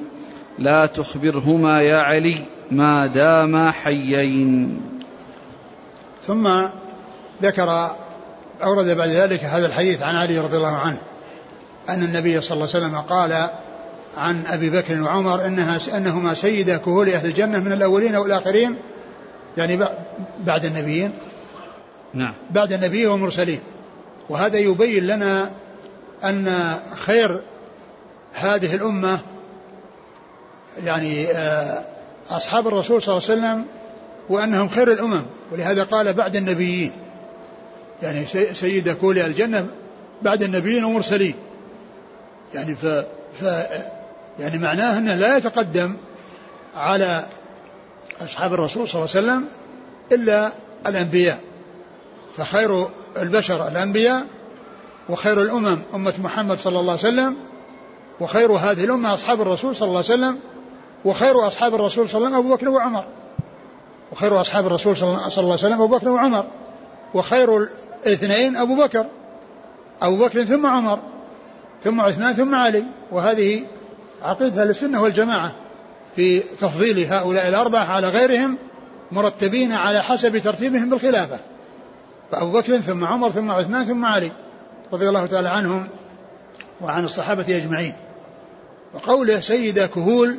لا تخبرهما يا علي ما داما حيين ثم ذكر اورد بعد ذلك هذا الحديث عن علي رضي الله عنه ان النبي صلى الله عليه وسلم قال عن أبي بكر وعمر أنها أنهما سيدا كهول أهل الجنة من الأولين والآخرين يعني بعد النبيين نعم بعد النبي والمرسلين وهذا يبين لنا أن خير هذه الأمة يعني آه، أصحاب الرسول صلى الله عليه وسلم وأنهم خير الأمم ولهذا قال بعد النبيين يعني سيد كل الجنة بعد النبيين والمرسلين يعني ف, ف يعني معناه أنه لا يتقدم على أصحاب الرسول صلى الله عليه وسلم إلا الأنبياء فخير البشر الأنبياء وخير الأمم أمة محمد صلى الله عليه وسلم وخير هذه الأمة أصحاب الرسول صلى الله عليه وسلم وخير أصحاب الرسول صلى الله عليه وسلم أبو بكر وعمر وخير أصحاب الرسول صلى الله عليه وسلم أبو بكر وعمر وخير الاثنين أبو بكر أبو بكر ثم عمر ثم عثمان ثم علي وهذه عقيدة أهل السنة والجماعة في تفضيل هؤلاء الأربعة على غيرهم مرتبين على حسب ترتيبهم بالخلافة فأبو بكر ثم عمر ثم عثمان ثم علي رضي الله تعالى عنهم وعن الصحابة أجمعين وقوله سيدة كهول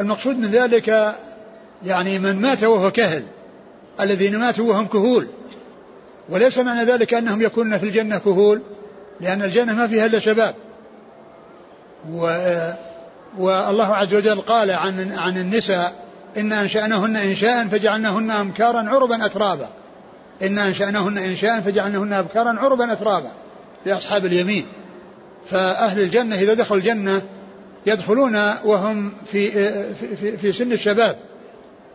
المقصود من ذلك يعني من مات وهو كهل الذين ماتوا وهم كهول وليس معنى ذلك أنهم يكونون في الجنة كهول لأن الجنة ما فيها إلا شباب و والله عز وجل قال عن عن النساء إن أنشأنهن إنشاء فجعلناهن أمكارا عربا أترابا إن أنشأنهن إنشاء فجعلناهن أبكارا عربا أترابا لأصحاب اليمين فأهل الجنة إذا دخلوا الجنة يدخلون وهم في في, في سن الشباب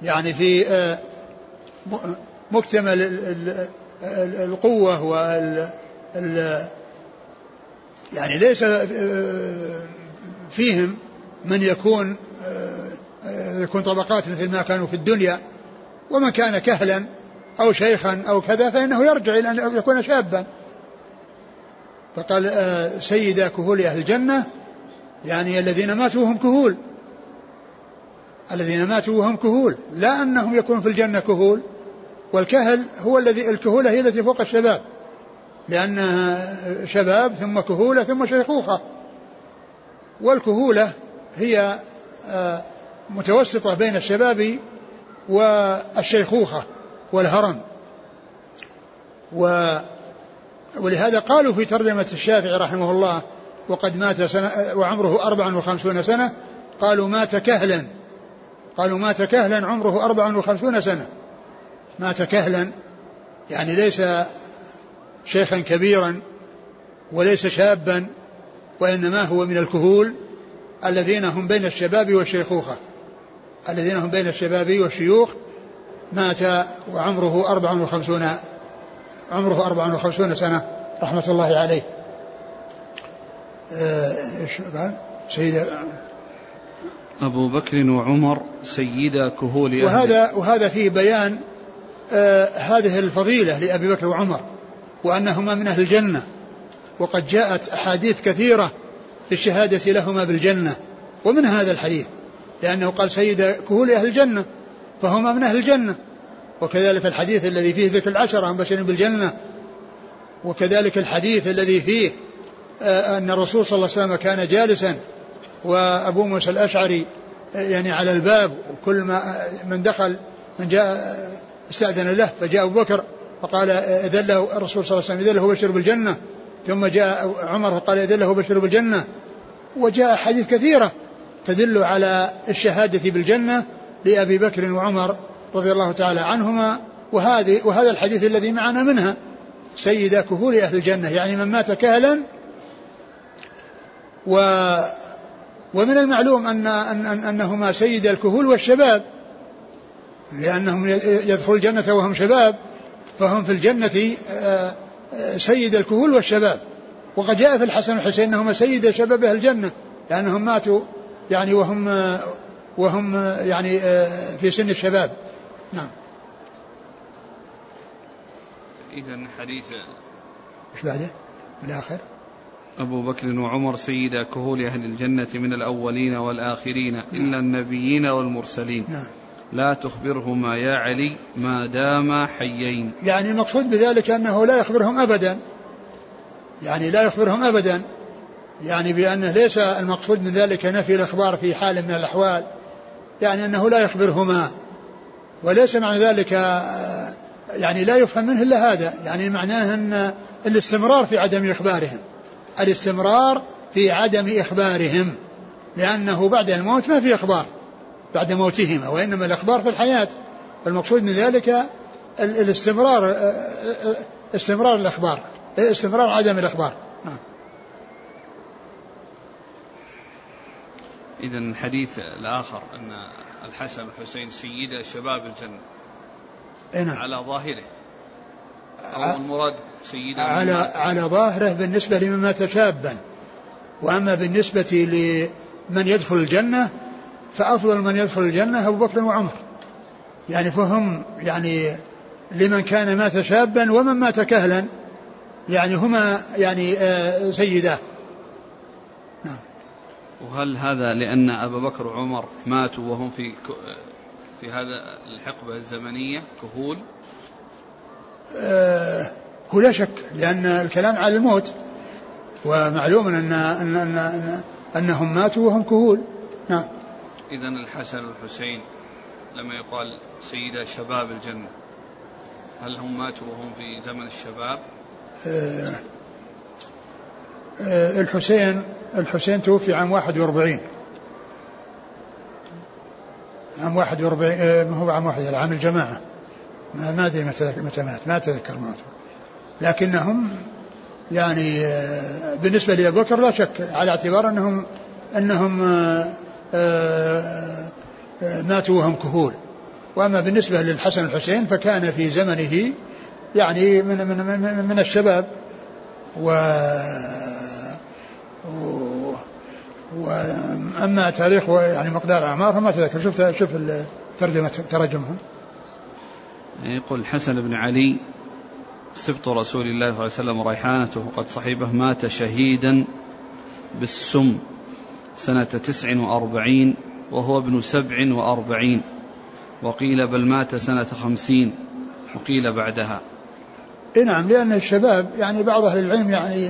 يعني في مكتمل القوة وال يعني ليس فيهم من يكون آه، آه، يكون طبقات مثل ما كانوا في الدنيا ومن كان كهلا أو شيخا أو كذا فإنه يرجع إلى أن يكون شابا فقال آه، سيدا كهول أهل الجنة يعني الذين ماتوا هم كهول الذين ماتوا وهم كهول لا أنهم يكون في الجنة كهول والكهل هو الذي الكهولة هي التي فوق الشباب لأنها شباب ثم كهولة ثم شيخوخة والكهولة هي آه، متوسطة بين الشباب والشيخوخة والهرم و ولهذا قالوا في ترجمة الشافعي رحمه الله وقد مات سنة وعمره أربع وخمسون سنة قالوا مات كهلا قالوا مات كهلا عمره أربع وخمسون سنة مات كهلا يعني ليس شيخا كبيرا وليس شابا وإنما هو من الكهول الذين هم بين الشباب والشيخوخة الذين هم بين الشباب والشيوخ مات وعمره أربع وخمسون عمره أربع وخمسون سنة رحمة الله عليه آه، ايش قال سيدة أبو بكر وعمر سيدا كهول أهل وهذا وهذا فيه بيان آه هذه الفضيلة لأبي بكر وعمر وأنهما من أهل الجنة وقد جاءت أحاديث كثيرة في الشهادة لهما بالجنة ومن هذا الحديث لأنه قال سيد كهول أهل الجنة فهما من أهل الجنة وكذلك الحديث الذي فيه ذكر العشرة مبشرين بالجنة وكذلك الحديث الذي فيه آه، أن الرسول صلى الله عليه وسلم كان جالسا وأبو موسى الأشعري آه، يعني على الباب وكل ما آه، من دخل من جاء استأذن له فجاء أبو بكر فقال له الرسول صلى الله عليه وسلم أذله وبشر بالجنة ثم جاء عمر فقال يدله بشر بالجنة وجاء حديث كثيرة تدل على الشهادة بالجنة لأبي بكر وعمر رضي الله تعالى عنهما وهذه وهذا الحديث الذي معنا منها سيد كهول أهل الجنة يعني من مات كهلا و ومن المعلوم أن, أن, أن أنهما سيد الكهول والشباب لأنهم يدخل الجنة وهم شباب فهم في الجنة آه سيد الكهول والشباب وقد جاء في الحسن والحسين أنهما سيد شباب أهل الجنة لأنهم ماتوا يعني وهم وهم يعني آه، في سن الشباب نعم إذا حديث إيش بعده؟ الآخر أبو بكر وعمر سيدا كهول أهل الجنة من الأولين والآخرين إلا النبيين والمرسلين نعم لا تخبرهما يا علي ما داما حيين يعني المقصود بذلك أنه لا يخبرهم أبدا يعني لا يخبرهم أبدا يعني بأنه ليس المقصود من ذلك نفي الإخبار في حال من الأحوال يعني أنه لا يخبرهما وليس معنى ذلك آه، يعني لا يفهم منه إلا هذا يعني معناه أن الاستمرار في عدم إخبارهم الاستمرار في عدم إخبارهم لأنه بعد الموت ما في إخبار بعد موتهما وإنما الإخبار في الحياة المقصود من ذلك الاستمرار استمرار الإخبار استمرار عدم الإخبار نعم إذا الحديث الآخر أن الحسن والحسين سيدا شباب الجنة إيه، نعم. على ظاهره أو المراد سيدا على على ظاهره بالنسبة لمن مات شابا وأما بالنسبة لمن يدخل الجنة فأفضل من يدخل الجنة أبو بكر وعمر يعني فهم يعني لمن كان مات شابا ومن مات كهلا يعني هما يعني آه، سيدا نعم وهل هذا لأن أبا بكر وعمر ماتوا وهم في في هذا الحقبة الزمنية كهول آه، هو لا شك لأن الكلام على الموت ومعلوم أن, أن, أن, أن أنهم ماتوا وهم كهول نعم إذا الحسن والحسين لما يقال سيدا شباب الجنة هل هم ماتوا وهم في زمن الشباب؟ آه، آه، الحسين الحسين توفي عام 41 عام 41 آه، ما هو عام واحد عام الجماعة ما ادري متى متى مات ما اتذكر موته لكنهم يعني بالنسبة لأبو بكر لا شك على اعتبار أنهم أنهم آه، آه، ماتوا وهم كهول واما بالنسبه للحسن الحسين فكان في زمنه يعني من من من, من الشباب و واما تاريخ يعني مقدار اعمار فما تذكر شفت شوف ترجمه ترجمهم يقول الحسن بن علي سبط رسول الله صلى الله عليه وسلم ريحانته قد صحيبه مات شهيدا بالسم سنة تسع وأربعين وهو ابن سبع وأربعين وقيل بل مات سنة خمسين وقيل بعدها نعم لأن الشباب يعني بعض أهل العلم يعني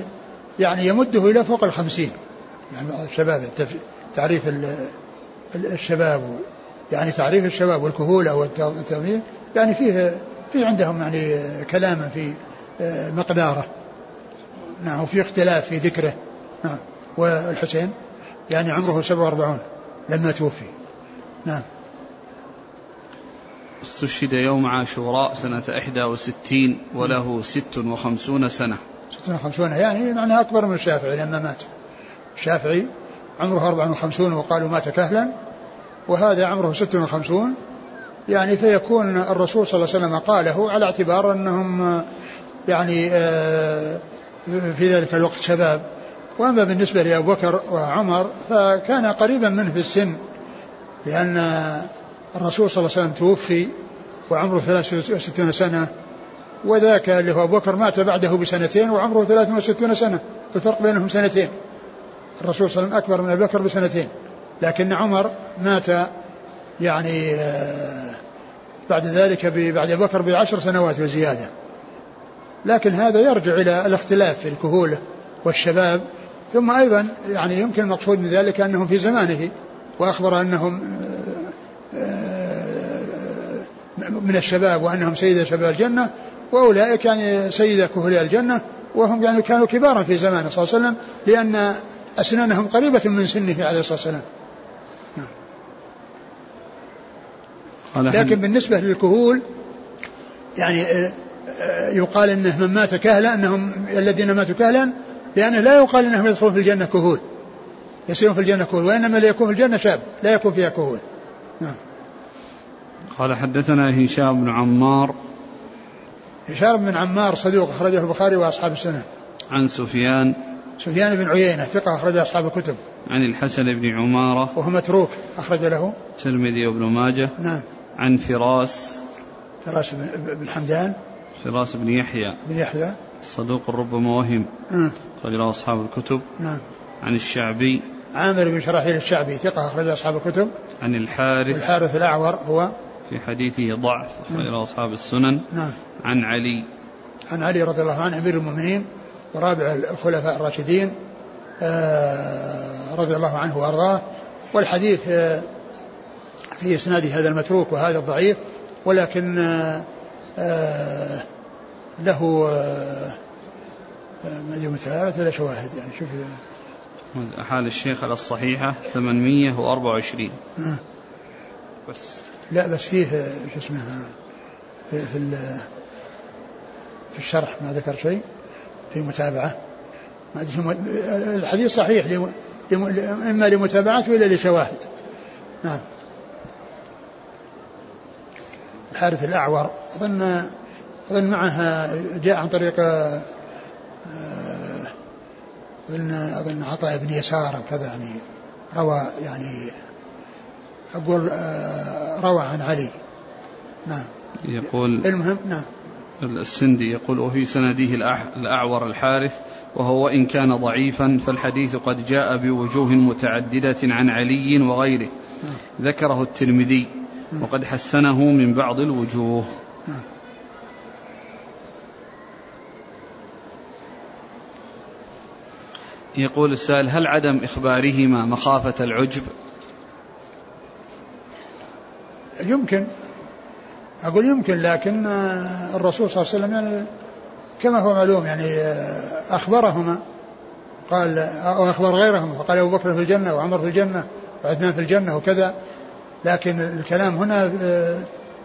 يعني يمده إلى فوق الخمسين يعني بعض الشباب تعريف الشباب يعني تعريف الشباب والكهولة والتضمير يعني فيه في عندهم يعني كلام في آه، مقداره نعم وفي اختلاف في ذكره نعم والحسين يعني عمره 47 لما توفي نعم استشهد يوم عاشوراء سنة 61 وله 56 نعم. سنة 56 يعني معناها أكبر من الشافعي لما مات الشافعي عمره 54 وقالوا مات كهلا وهذا عمره 56 يعني فيكون الرسول صلى الله عليه وسلم قاله على اعتبار أنهم يعني آه، في ذلك الوقت شباب وأما بالنسبة لأبو بكر وعمر فكان قريبا منه في السن لأن الرسول صلى الله عليه وسلم توفي وعمره 63 سنة وذاك اللي هو أبو بكر مات بعده بسنتين وعمره 63 سنة الفرق بينهم سنتين الرسول صلى الله عليه وسلم أكبر من ابو بكر بسنتين لكن عمر مات يعني آه، بعد ذلك بعد ابو بكر بعشر سنوات وزيادة لكن هذا يرجع إلى الاختلاف في الكهولة والشباب ثم أيضا يعني يمكن المقصود من ذلك أنهم في زمانه وأخبر أنهم من الشباب وأنهم سيدة شباب الجنة وأولئك يعني سيدة كهلاء الجنة وهم يعني كانوا كبارا في زمانه صلى الله عليه وسلم لأن أسنانهم قريبة من سنه عليه الصلاة والسلام لكن بالنسبة للكهول يعني آه، آه، يقال انه من مات كهلا انهم الذين ماتوا كهلا لأنه لا يقال أنهم يدخلون في الجنة كهول يسيرون في الجنة كهول وإنما ليكون في الجنة شاب لا يكون فيها كهول نعم قال حدثنا هشام بن عمار هشام بن عمار صدوق أخرجه البخاري وأصحاب السنة عن سفيان سفيان بن عيينة ثقة أخرج أصحاب الكتب عن الحسن بن عمارة وهو متروك أخرج له الترمذي وابن ماجه نعم عن فراس فراس بن حمدان فراس بن يحيى بن يحيى صدوق ربما وهم قد روى أصحاب الكتب نعم عن الشعبي عامر بن شرحيل الشعبي ثقة أخرج أصحاب الكتب عن الحارث الحارث الأعور هو في حديثه ضعف أخرج نعم. أصحاب السنن نعم عن علي عن علي رضي الله عنه أمير المؤمنين ورابع الخلفاء الراشدين آه، رضي الله عنه وأرضاه والحديث آه، في إسناد هذا المتروك وهذا الضعيف ولكن آه, آه، له آه، آه، ما ادري متعارض ولا شواهد يعني شوف حال الشيخ على الصحيحة 824 آه. بس لا بس فيه شو اسمه في في, في الشرح ما ذكر شيء في متابعة ما ادري الحديث صحيح اما لمتابعة ولا لشواهد نعم الحارث الأعور أظن أظن معها جاء عن طريق أظن آه، أظن عطاء بن يسار أو كذا يعني روى يعني أقول آه، روى عن علي نعم يقول المهم نعم السندي يقول وفي سنده الأعور الحارث وهو وإن كان ضعيفا فالحديث قد جاء بوجوه متعددة عن علي وغيره نعم. ذكره الترمذي نعم. وقد حسنه من بعض الوجوه نعم. يقول السائل هل عدم إخبارهما مخافة العجب يمكن أقول يمكن لكن الرسول صلى الله عليه وسلم يعني كما هو معلوم يعني أخبرهما قال أو أخبر غيرهما فقال أبو بكر في الجنة وعمر في الجنة وعدنان في الجنة وكذا لكن الكلام هنا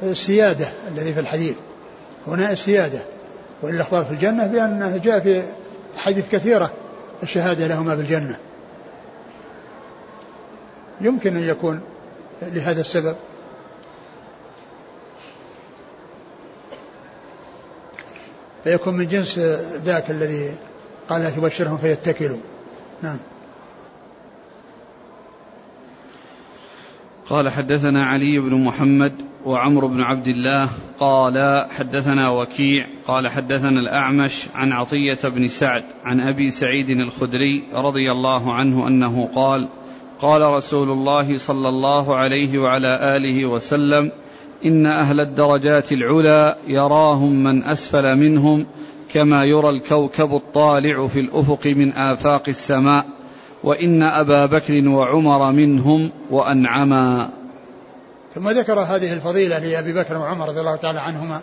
السيادة الذي في الحديث هنا السيادة والإخبار في الجنة بأن جاء في حديث كثيرة الشهادة لهما بالجنة يمكن أن يكون لهذا السبب فيكون من جنس ذاك الذي قال لا تبشرهم فيتكلوا نعم قال حدثنا علي بن محمد وعمر بن عبد الله قال حدثنا وكيع قال حدثنا الأعمش عن عطية بن سعد عن أبي سعيد الخدري رضي الله عنه أنه قال قال رسول الله صلى الله عليه وعلى آله وسلم إن أهل الدرجات العلى يراهم من أسفل منهم كما يرى الكوكب الطالع في الأفق من آفاق السماء وإن أبا بكر وعمر منهم وأنعما ثم ذكر هذه الفضيلة لأبي بكر وعمر رضي الله تعالى عنهما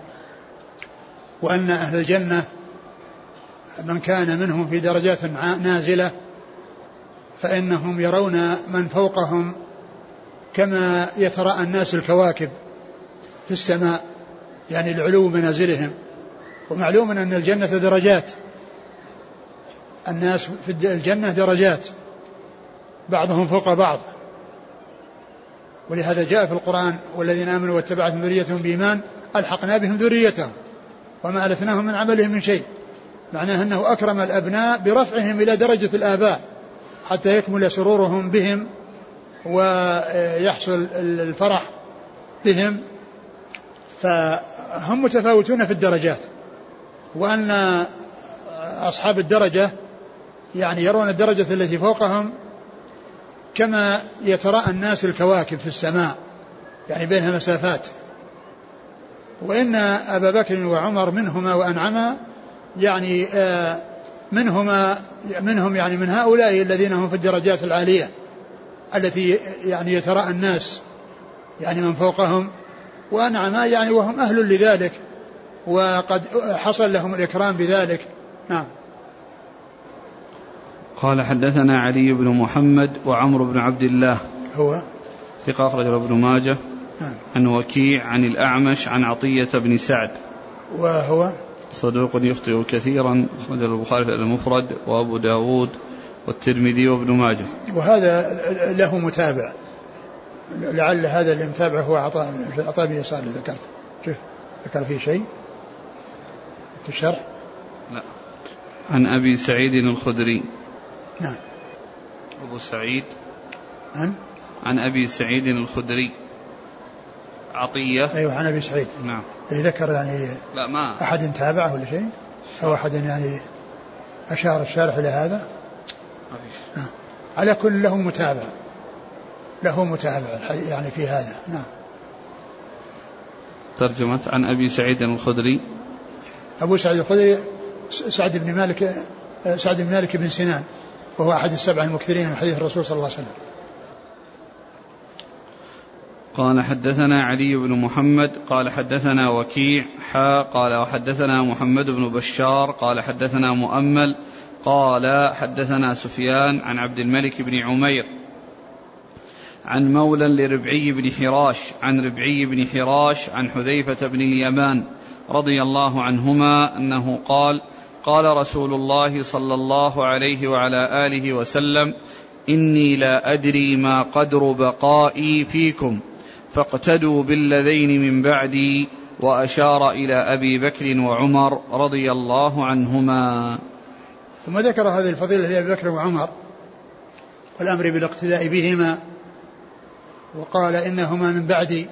وأن أهل الجنة من كان منهم في درجات نازلة فإنهم يرون من فوقهم كما يتراءى الناس الكواكب في السماء يعني العلو منازلهم ومعلوم أن الجنة درجات الناس في الجنة درجات بعضهم فوق بعض ولهذا جاء في القرآن والذين آمنوا واتبعتهم ذريتهم بإيمان ألحقنا بهم ذريتهم وما ألتناهم من عملهم من شيء معناه أنه أكرم الأبناء برفعهم إلى درجة الآباء حتى يكمل سرورهم بهم ويحصل الفرح بهم فهم متفاوتون في الدرجات وأن أصحاب الدرجة يعني يرون الدرجة التي فوقهم كما يتراءى الناس الكواكب في السماء يعني بينها مسافات وإن أبا بكر وعمر منهما وأنعما يعني آه، منهما منهم يعني من هؤلاء الذين هم في الدرجات العالية التي يعني يتراءى الناس يعني من فوقهم وأنعما يعني وهم أهل لذلك وقد حصل لهم الإكرام بذلك نعم قال حدثنا علي بن محمد وعمر بن عبد الله هو ثقة أخرجه ابن ماجه نعم. عن وكيع عن الأعمش عن عطية بن سعد وهو صدوق يخطئ كثيرا أخرج البخاري في المفرد وأبو داود والترمذي وابن ماجه وهذا له متابع لعل هذا اللي متابعه هو عطاء عطاء بن يسار اللي ذكرت شوف ذكر فيه شيء في الشرح؟ لا عن أبي سعيد الخدري نعم أبو سعيد عن عن أبي سعيد الخدري عطية أيوه عن أبي سعيد نعم ذكر يعني لا ما أحد تابعه ولا شيء أو أحد يعني أشار الشارح إلى هذا ما نعم. على كل له متابع له متابع يعني في هذا نعم ترجمة عن أبي سعيد الخدري أبو سعيد الخدري سعد بن مالك سعد بن مالك بن سنان وهو أحد السبع المكثرين من حديث الرسول صلى الله عليه وسلم قال حدثنا علي بن محمد قال حدثنا وكيع حا قال وحدثنا محمد بن بشار قال حدثنا مؤمل قال حدثنا سفيان عن عبد الملك بن عمير عن مولى لربعي بن حراش عن ربعي بن حراش عن حذيفة بن اليمان رضي الله عنهما أنه قال قال رسول الله صلى الله عليه وعلى اله وسلم اني لا ادري ما قدر بقائي فيكم فاقتدوا بالذين من بعدي واشار الى ابي بكر وعمر رضي الله عنهما ثم ذكر هذه الفضيله لابي بكر وعمر والامر بالاقتداء بهما وقال انهما من بعدي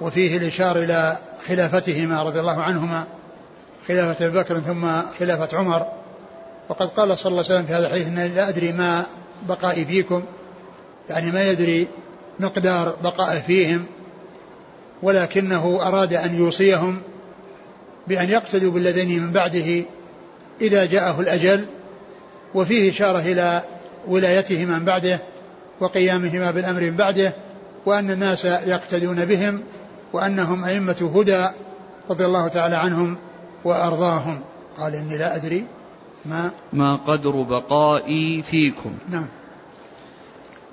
وفيه الاشاره الى خلافتهما رضي الله عنهما خلافة أبي بكر ثم خلافة عمر وقد قال صلى الله عليه وسلم في هذا الحديث أن لا أدري ما بقائي فيكم يعني ما يدري مقدار بقائه فيهم ولكنه أراد أن يوصيهم بأن يقتدوا بالذين من بعده إذا جاءه الأجل وفيه إشارة إلى ولايتهما من بعده وقيامهما بالأمر من بعده وأن الناس يقتدون بهم وأنهم أئمة هدى رضي الله تعالى عنهم وأرضاهم قال إني لا أدري ما ما قدر بقائي فيكم نعم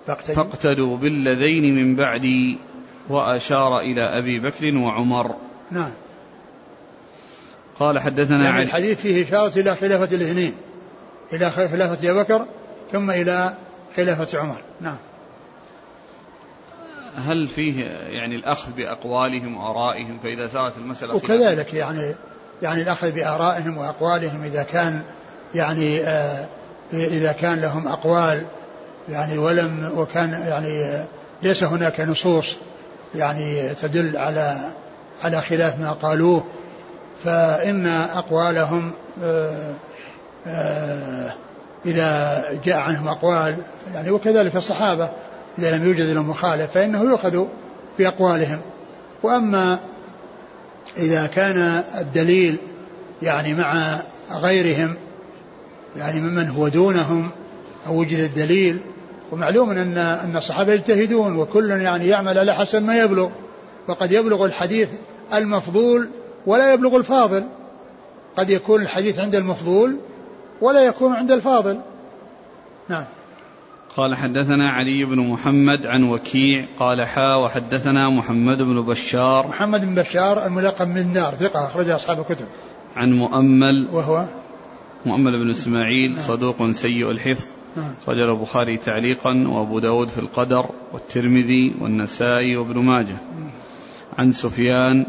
فاقتدوا, فاقتدوا بالذين من بعدي وأشار إلى أبي بكر وعمر نعم قال حدثنا يعني الحديث فيه إشارة إلى خلافة الاثنين إلى خلافة أبي بكر ثم إلى خلافة عمر نعم هل فيه يعني الأخذ بأقوالهم وآرائهم فإذا سارت المسألة وكذلك يعني يعني الأخذ بآرائهم وأقوالهم إذا كان يعني آه، إذا كان لهم أقوال يعني ولم وكان يعني آه، ليس هناك نصوص يعني تدل على على خلاف ما قالوه فإن أقوالهم آه، إذا جاء عنهم أقوال يعني وكذلك الصحابة إذا لم يوجد لهم مخالف فإنه يؤخذ بأقوالهم وأما إذا كان الدليل يعني مع غيرهم يعني ممن هو دونهم أو وجد الدليل ومعلوم أن أن الصحابة يجتهدون وكل يعني يعمل على حسب ما يبلغ وقد يبلغ الحديث المفضول ولا يبلغ الفاضل قد يكون الحديث عند المفضول ولا يكون عند الفاضل نعم قال حدثنا علي بن محمد عن وكيع قال حا وحدثنا محمد بن بشار محمد بن بشار الملقب من نار ثقة أخرجها أصحاب الكتب عن مؤمل وهو مؤمل بن إسماعيل نعم. صدوق سيء الحفظ نعم. رجل البخاري تعليقا وأبو داود في القدر والترمذي والنسائي وابن ماجه عن سفيان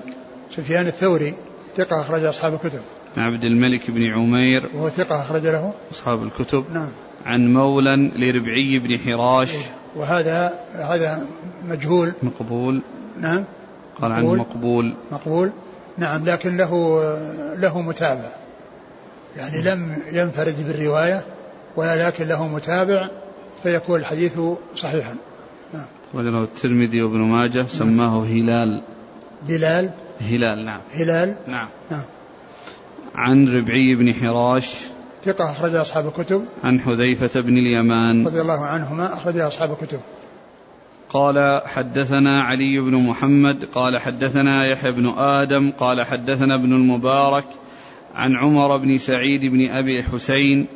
سفيان الثوري ثقة أخرج أصحاب الكتب عن عبد الملك بن عمير وهو ثقة أخرج له أصحاب الكتب نعم عن مولى لربعي بن حراش وهذا هذا مجهول مقبول نعم قال عن مقبول مقبول نعم لكن له له متابع يعني لم ينفرد بالرواية ولكن له متابع فيكون الحديث صحيحا نعم الترمذي وابن ماجه نعم. سماه هلال بلال هلال نعم هلال نعم, نعم. عن ربعي بن حراش ثقة أخرج أصحاب الكتب عن حذيفة بن اليمان رضي الله عنهما أخرج أصحاب الكتب قال حدثنا علي بن محمد قال حدثنا يحيى بن آدم قال حدثنا ابن المبارك عن عمر بن سعيد بن أبي حسين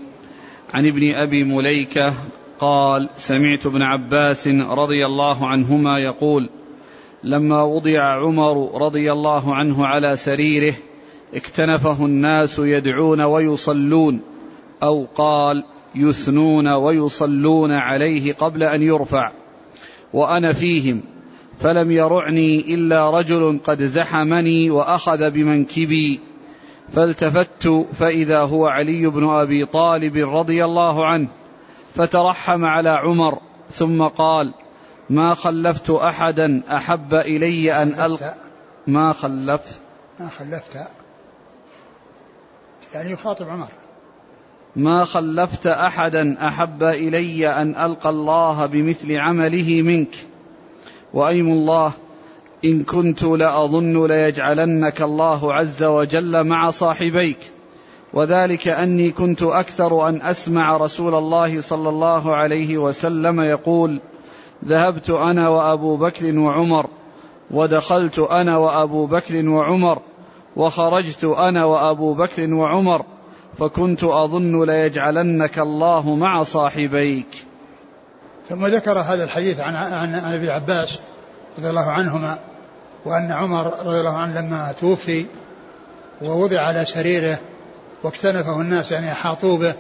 عن ابن أبي مليكة قال سمعت ابن عباس رضي الله عنهما يقول لما وضع عمر رضي الله عنه على سريره اكتنفه الناس يدعون ويصلون أو قال يثنون ويصلون عليه قبل أن يرفع وأنا فيهم فلم يرعني إلا رجل قد زحمني وأخذ بمنكبي فالتفت فإذا هو علي بن أبي طالب رضي الله عنه فترحم على عمر ثم قال ما خلفت أحدا أحب إلي أن ألقى ما خلفت ما خلفت يعني يخاطب عمر ما خلفت احدا احب الي ان القى الله بمثل عمله منك وايم الله ان كنت لاظن ليجعلنك الله عز وجل مع صاحبيك وذلك اني كنت اكثر ان اسمع رسول الله صلى الله عليه وسلم يقول ذهبت انا وابو بكر وعمر ودخلت انا وابو بكر وعمر وخرجت انا وابو بكر وعمر فكنت أظن ليجعلنك الله مع صاحبيك ثم ذكر هذا الحديث عن عن, ابي عباس رضي الله عنهما وان عمر رضي الله عنه لما توفي ووضع على سريره واكتنفه الناس يعني احاطوا به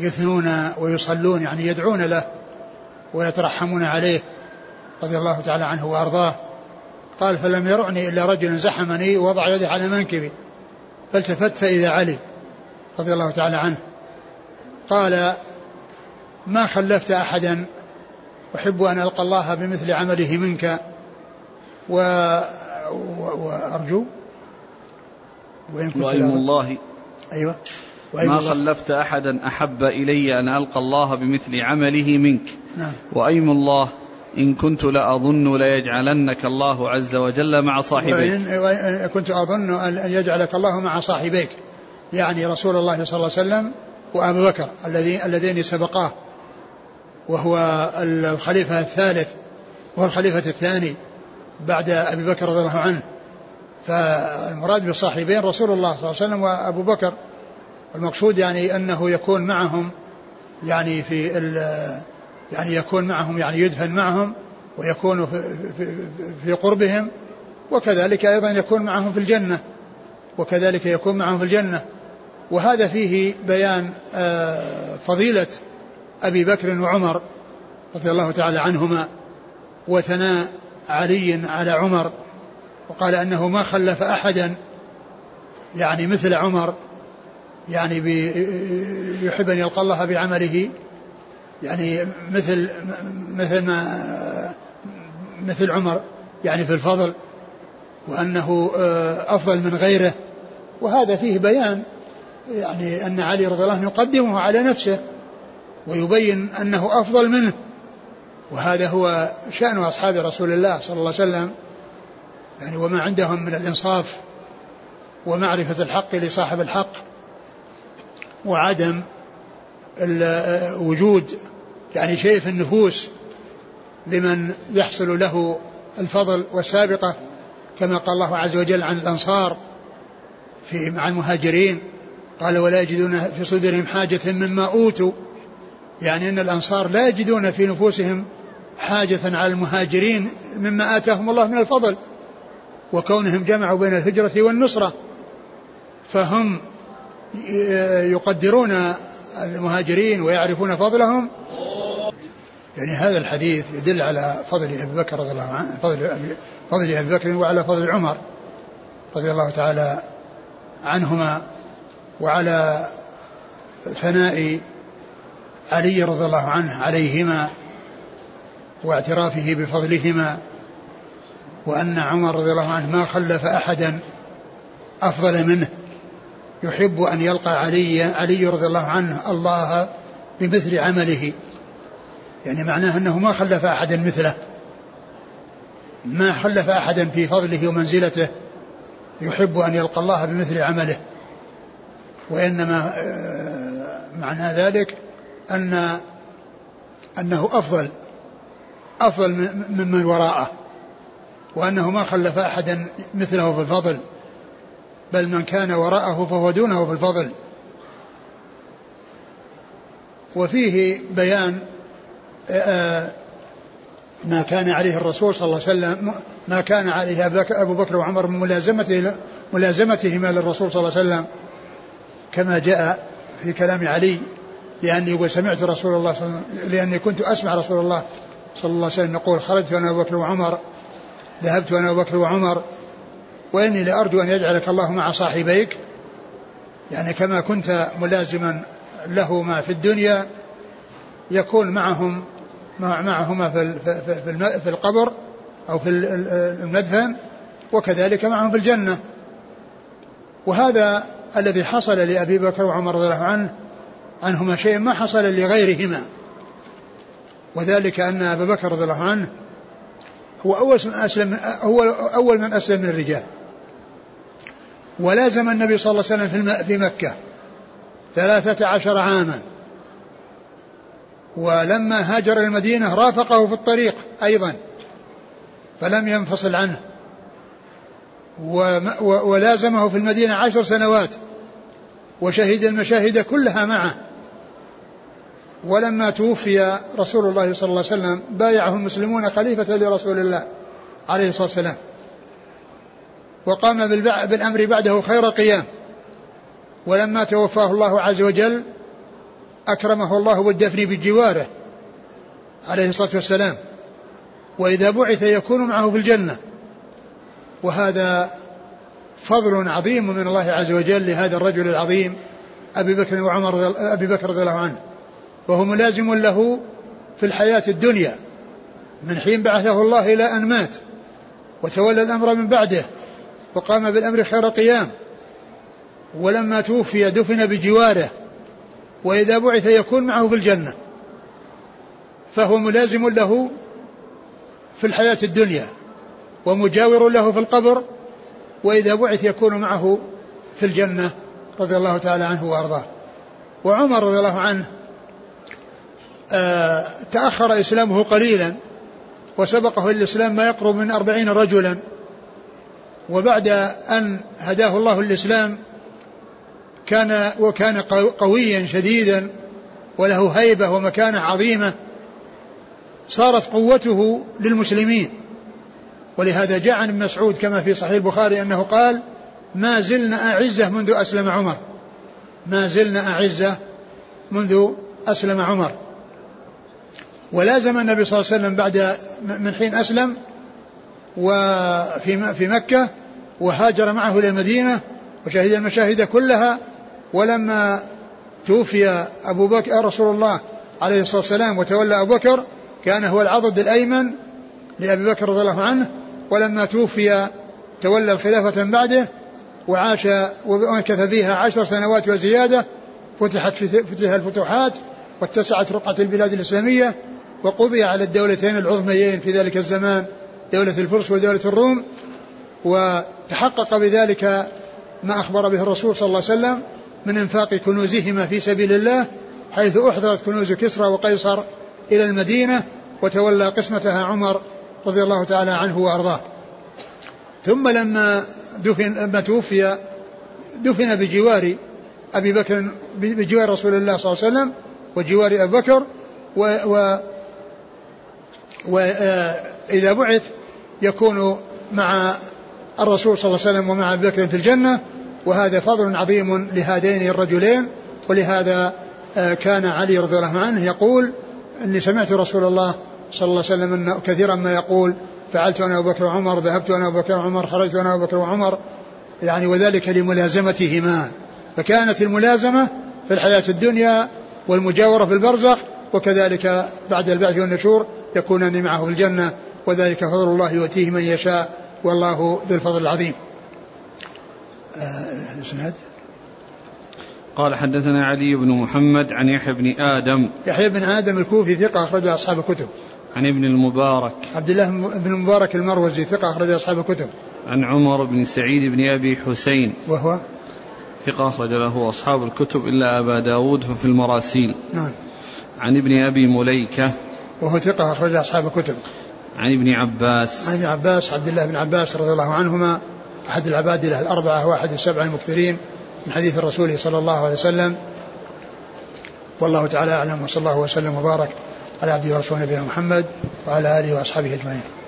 يثنون ويصلون يعني يدعون له ويترحمون عليه رضي الله تعالى عنه وارضاه قال فلم يرعني الا رجل زحمني ووضع يده على منكبي فالتفت فإذا علي رضي الله تعالى عنه قال ما خلفت أحدا أحب أن ألقى الله بمثل عمله منك و... و... وأرجو وإن كنت وأيم الله أيوة وعلم ما الله. خلفت أحدا أحب إلي أن ألقى الله بمثل عمله منك نعم. وأيم الله إن كنت لأظن ليجعلنك الله عز وجل مع صاحبيك وإن كنت أظن أن يجعلك الله مع صاحبيك يعني رسول الله صلى الله عليه وسلم وأبو بكر الذي اللذين سبقاه وهو الخليفة الثالث وهو الخليفة الثاني بعد أبي بكر رضي الله عنه فالمراد بالصاحبين رسول الله صلى الله عليه وسلم وأبو بكر المقصود يعني أنه يكون معهم يعني في يعني يكون معهم يعني يدفن معهم ويكون في, قربهم وكذلك أيضا يكون معهم في الجنة وكذلك يكون معهم في الجنة وهذا فيه بيان آه، فضيلة أبي بكر وعمر رضي الله تعالى عنهما وثناء علي على عمر وقال أنه ما خلف أحدا يعني مثل عمر يعني يحب أن يلقى الله بعمله يعني مثل مثل ما مثل عمر يعني في الفضل وأنه آه، أفضل من غيره وهذا فيه بيان يعني أن علي رضي الله عنه يقدمه على نفسه ويبين أنه أفضل منه وهذا هو شأن أصحاب رسول الله صلى الله عليه وسلم يعني وما عندهم من الإنصاف ومعرفة الحق لصاحب الحق وعدم آه، وجود يعني شيء في النفوس لمن يحصل له الفضل والسابقة كما قال الله عز وجل عن الأنصار في مع المهاجرين قال ولا يجدون في صدرهم حاجة مما أوتوا يعني أن الأنصار لا يجدون في نفوسهم حاجة على المهاجرين مما آتاهم الله من الفضل وكونهم جمعوا بين الهجرة والنصرة فهم يقدرون المهاجرين ويعرفون فضلهم يعني هذا الحديث يدل على فضل ابي بكر رضي الله عنه فضل أبي فضل ابي بكر وعلى فضل عمر رضي الله تعالى عنهما وعلى ثناء علي رضي الله عنه عليهما واعترافه بفضلهما وأن عمر رضي الله عنه ما خلف أحدا أفضل منه يحب أن يلقى علي علي رضي الله عنه الله بمثل عمله يعني معناه أنه ما خلف أحدا مثله ما خلف أحدا في فضله ومنزلته يحب أن يلقى الله بمثل عمله وإنما آه، معنى ذلك أن أنه أفضل أفضل ممن وراءه وأنه ما خلف أحدا مثله في الفضل بل من كان وراءه فهو دونه في الفضل وفيه بيان آه، آه، ما كان عليه الرسول صلى الله عليه وسلم ما كان عليه أبو بكر وعمر من ملازمته ملازمتهما للرسول صلى الله عليه وسلم كما جاء في كلام علي لأني وسمعت رسول الله صلى الله لأني كنت أسمع رسول الله صلى الله عليه وسلم يقول خرجت أنا أبو بكر وعمر ذهبت أنا أبو بكر وعمر وإني لأرجو أن يجعلك الله مع صاحبيك يعني كما كنت ملازما لهما في الدنيا يكون معهم مع معهما في في القبر أو في المدفن وكذلك معهم في الجنة وهذا الذي حصل لأبي بكر وعمر رضي الله عنه عنهما شيء ما حصل لغيرهما وذلك أن أبا بكر رضي الله عنه هو أول من أسلم هو أول من أسلم من الرجال ولازم النبي صلى الله عليه وسلم في مكة ثلاثة عشر عاما ولما هاجر المدينة رافقه في الطريق أيضا فلم ينفصل عنه ولازمه في المدينة عشر سنوات وشهد المشاهد كلها معه ولما توفي رسول الله صلى الله عليه وسلم بايعه المسلمون خليفة لرسول الله عليه الصلاة والسلام وقام بالأمر بعده خير قيام ولما توفاه الله عز وجل أكرمه الله بالدفن بجواره عليه الصلاة والسلام وإذا بعث يكون معه في الجنة وهذا فضل عظيم من الله عز وجل لهذا الرجل العظيم أبي بكر وعمر أبي بكر رضي الله عنه وهو ملازم له في الحياة الدنيا من حين بعثه الله إلى أن مات وتولى الأمر من بعده وقام بالأمر خير قيام ولما توفي دفن بجواره وإذا بعث يكون معه في الجنة فهو ملازم له في الحياة الدنيا ومجاور له في القبر وإذا بعث يكون معه في الجنة رضي الله تعالى عنه وأرضاه وعمر رضي الله عنه آه، تأخر إسلامه قليلا وسبقه الإسلام ما يقرب من أربعين رجلا وبعد أن هداه الله الإسلام كان وكان قويا شديدا وله هيبة ومكانة عظيمة صارت قوته للمسلمين ولهذا جاء عن ابن مسعود كما في صحيح البخاري أنه قال ما زلنا أعزة منذ أسلم عمر ما زلنا أعزة منذ أسلم عمر ولازم النبي صلى الله عليه وسلم بعد من حين أسلم وفي في مكة وهاجر معه إلى المدينة وشهد المشاهد كلها ولما توفي أبو بكر رسول الله عليه الصلاة والسلام وتولى أبو بكر كان هو العضد الأيمن لأبي بكر رضي الله عنه ولما توفي تولى الخلافة من بعده وعاش ومكث فيها عشر سنوات وزيادة فتحت فتح الفتوحات واتسعت رقعة البلاد الإسلامية وقضي على الدولتين العظميين في ذلك الزمان دولة الفرس ودولة الروم وتحقق بذلك ما أخبر به الرسول صلى الله عليه وسلم من إنفاق كنوزهما في سبيل الله حيث أحضرت كنوز كسرى وقيصر إلى المدينة وتولى قسمتها عمر رضي الله تعالى عنه وأرضاه ثم لما دفن لما توفي دفن بجوار أبي بكر بجوار رسول الله صلى الله عليه وسلم وجوار أبي بكر و, و وإذا آه، بعث يكون مع الرسول صلى الله عليه وسلم ومع أبي بكر في الجنة وهذا فضل عظيم لهذين الرجلين ولهذا آه، كان علي رضي الله عنه يقول اني سمعت رسول الله صلى الله عليه وسلم أنه كثيرا ما يقول فعلت انا ابو بكر وعمر ذهبت انا ابو بكر وعمر خرجت انا ابو بكر وعمر يعني وذلك لملازمتهما فكانت الملازمه في الحياه الدنيا والمجاوره في البرزخ وكذلك بعد البعث والنشور يكونان معه في الجنه وذلك فضل الله يؤتيه من يشاء والله ذو الفضل العظيم الاسناد قال حدثنا علي بن محمد عن يحيى بن ادم يحيى بن ادم الكوفي ثقه اخرج اصحاب الكتب عن ابن المبارك عبد الله بن المبارك المروزي ثقه اخرج اصحاب الكتب عن عمر بن سعيد بن ابي حسين وهو ثقة أخرج له أصحاب الكتب إلا أبا داود ففي المراسيل نعم عن ابن أبي مليكة وهو ثقة أخرج أصحاب الكتب عن ابن عباس عن ابن عباس عبد الله بن عباس رضي الله عنهما أحد العبادلة الأربعة واحد السبعة المكثرين من حديث الرسول صلى الله عليه وسلم والله تعالى أعلم وصلى الله وسلم وبارك على عبده ورسوله نبينا محمد وعلى آله وأصحابه أجمعين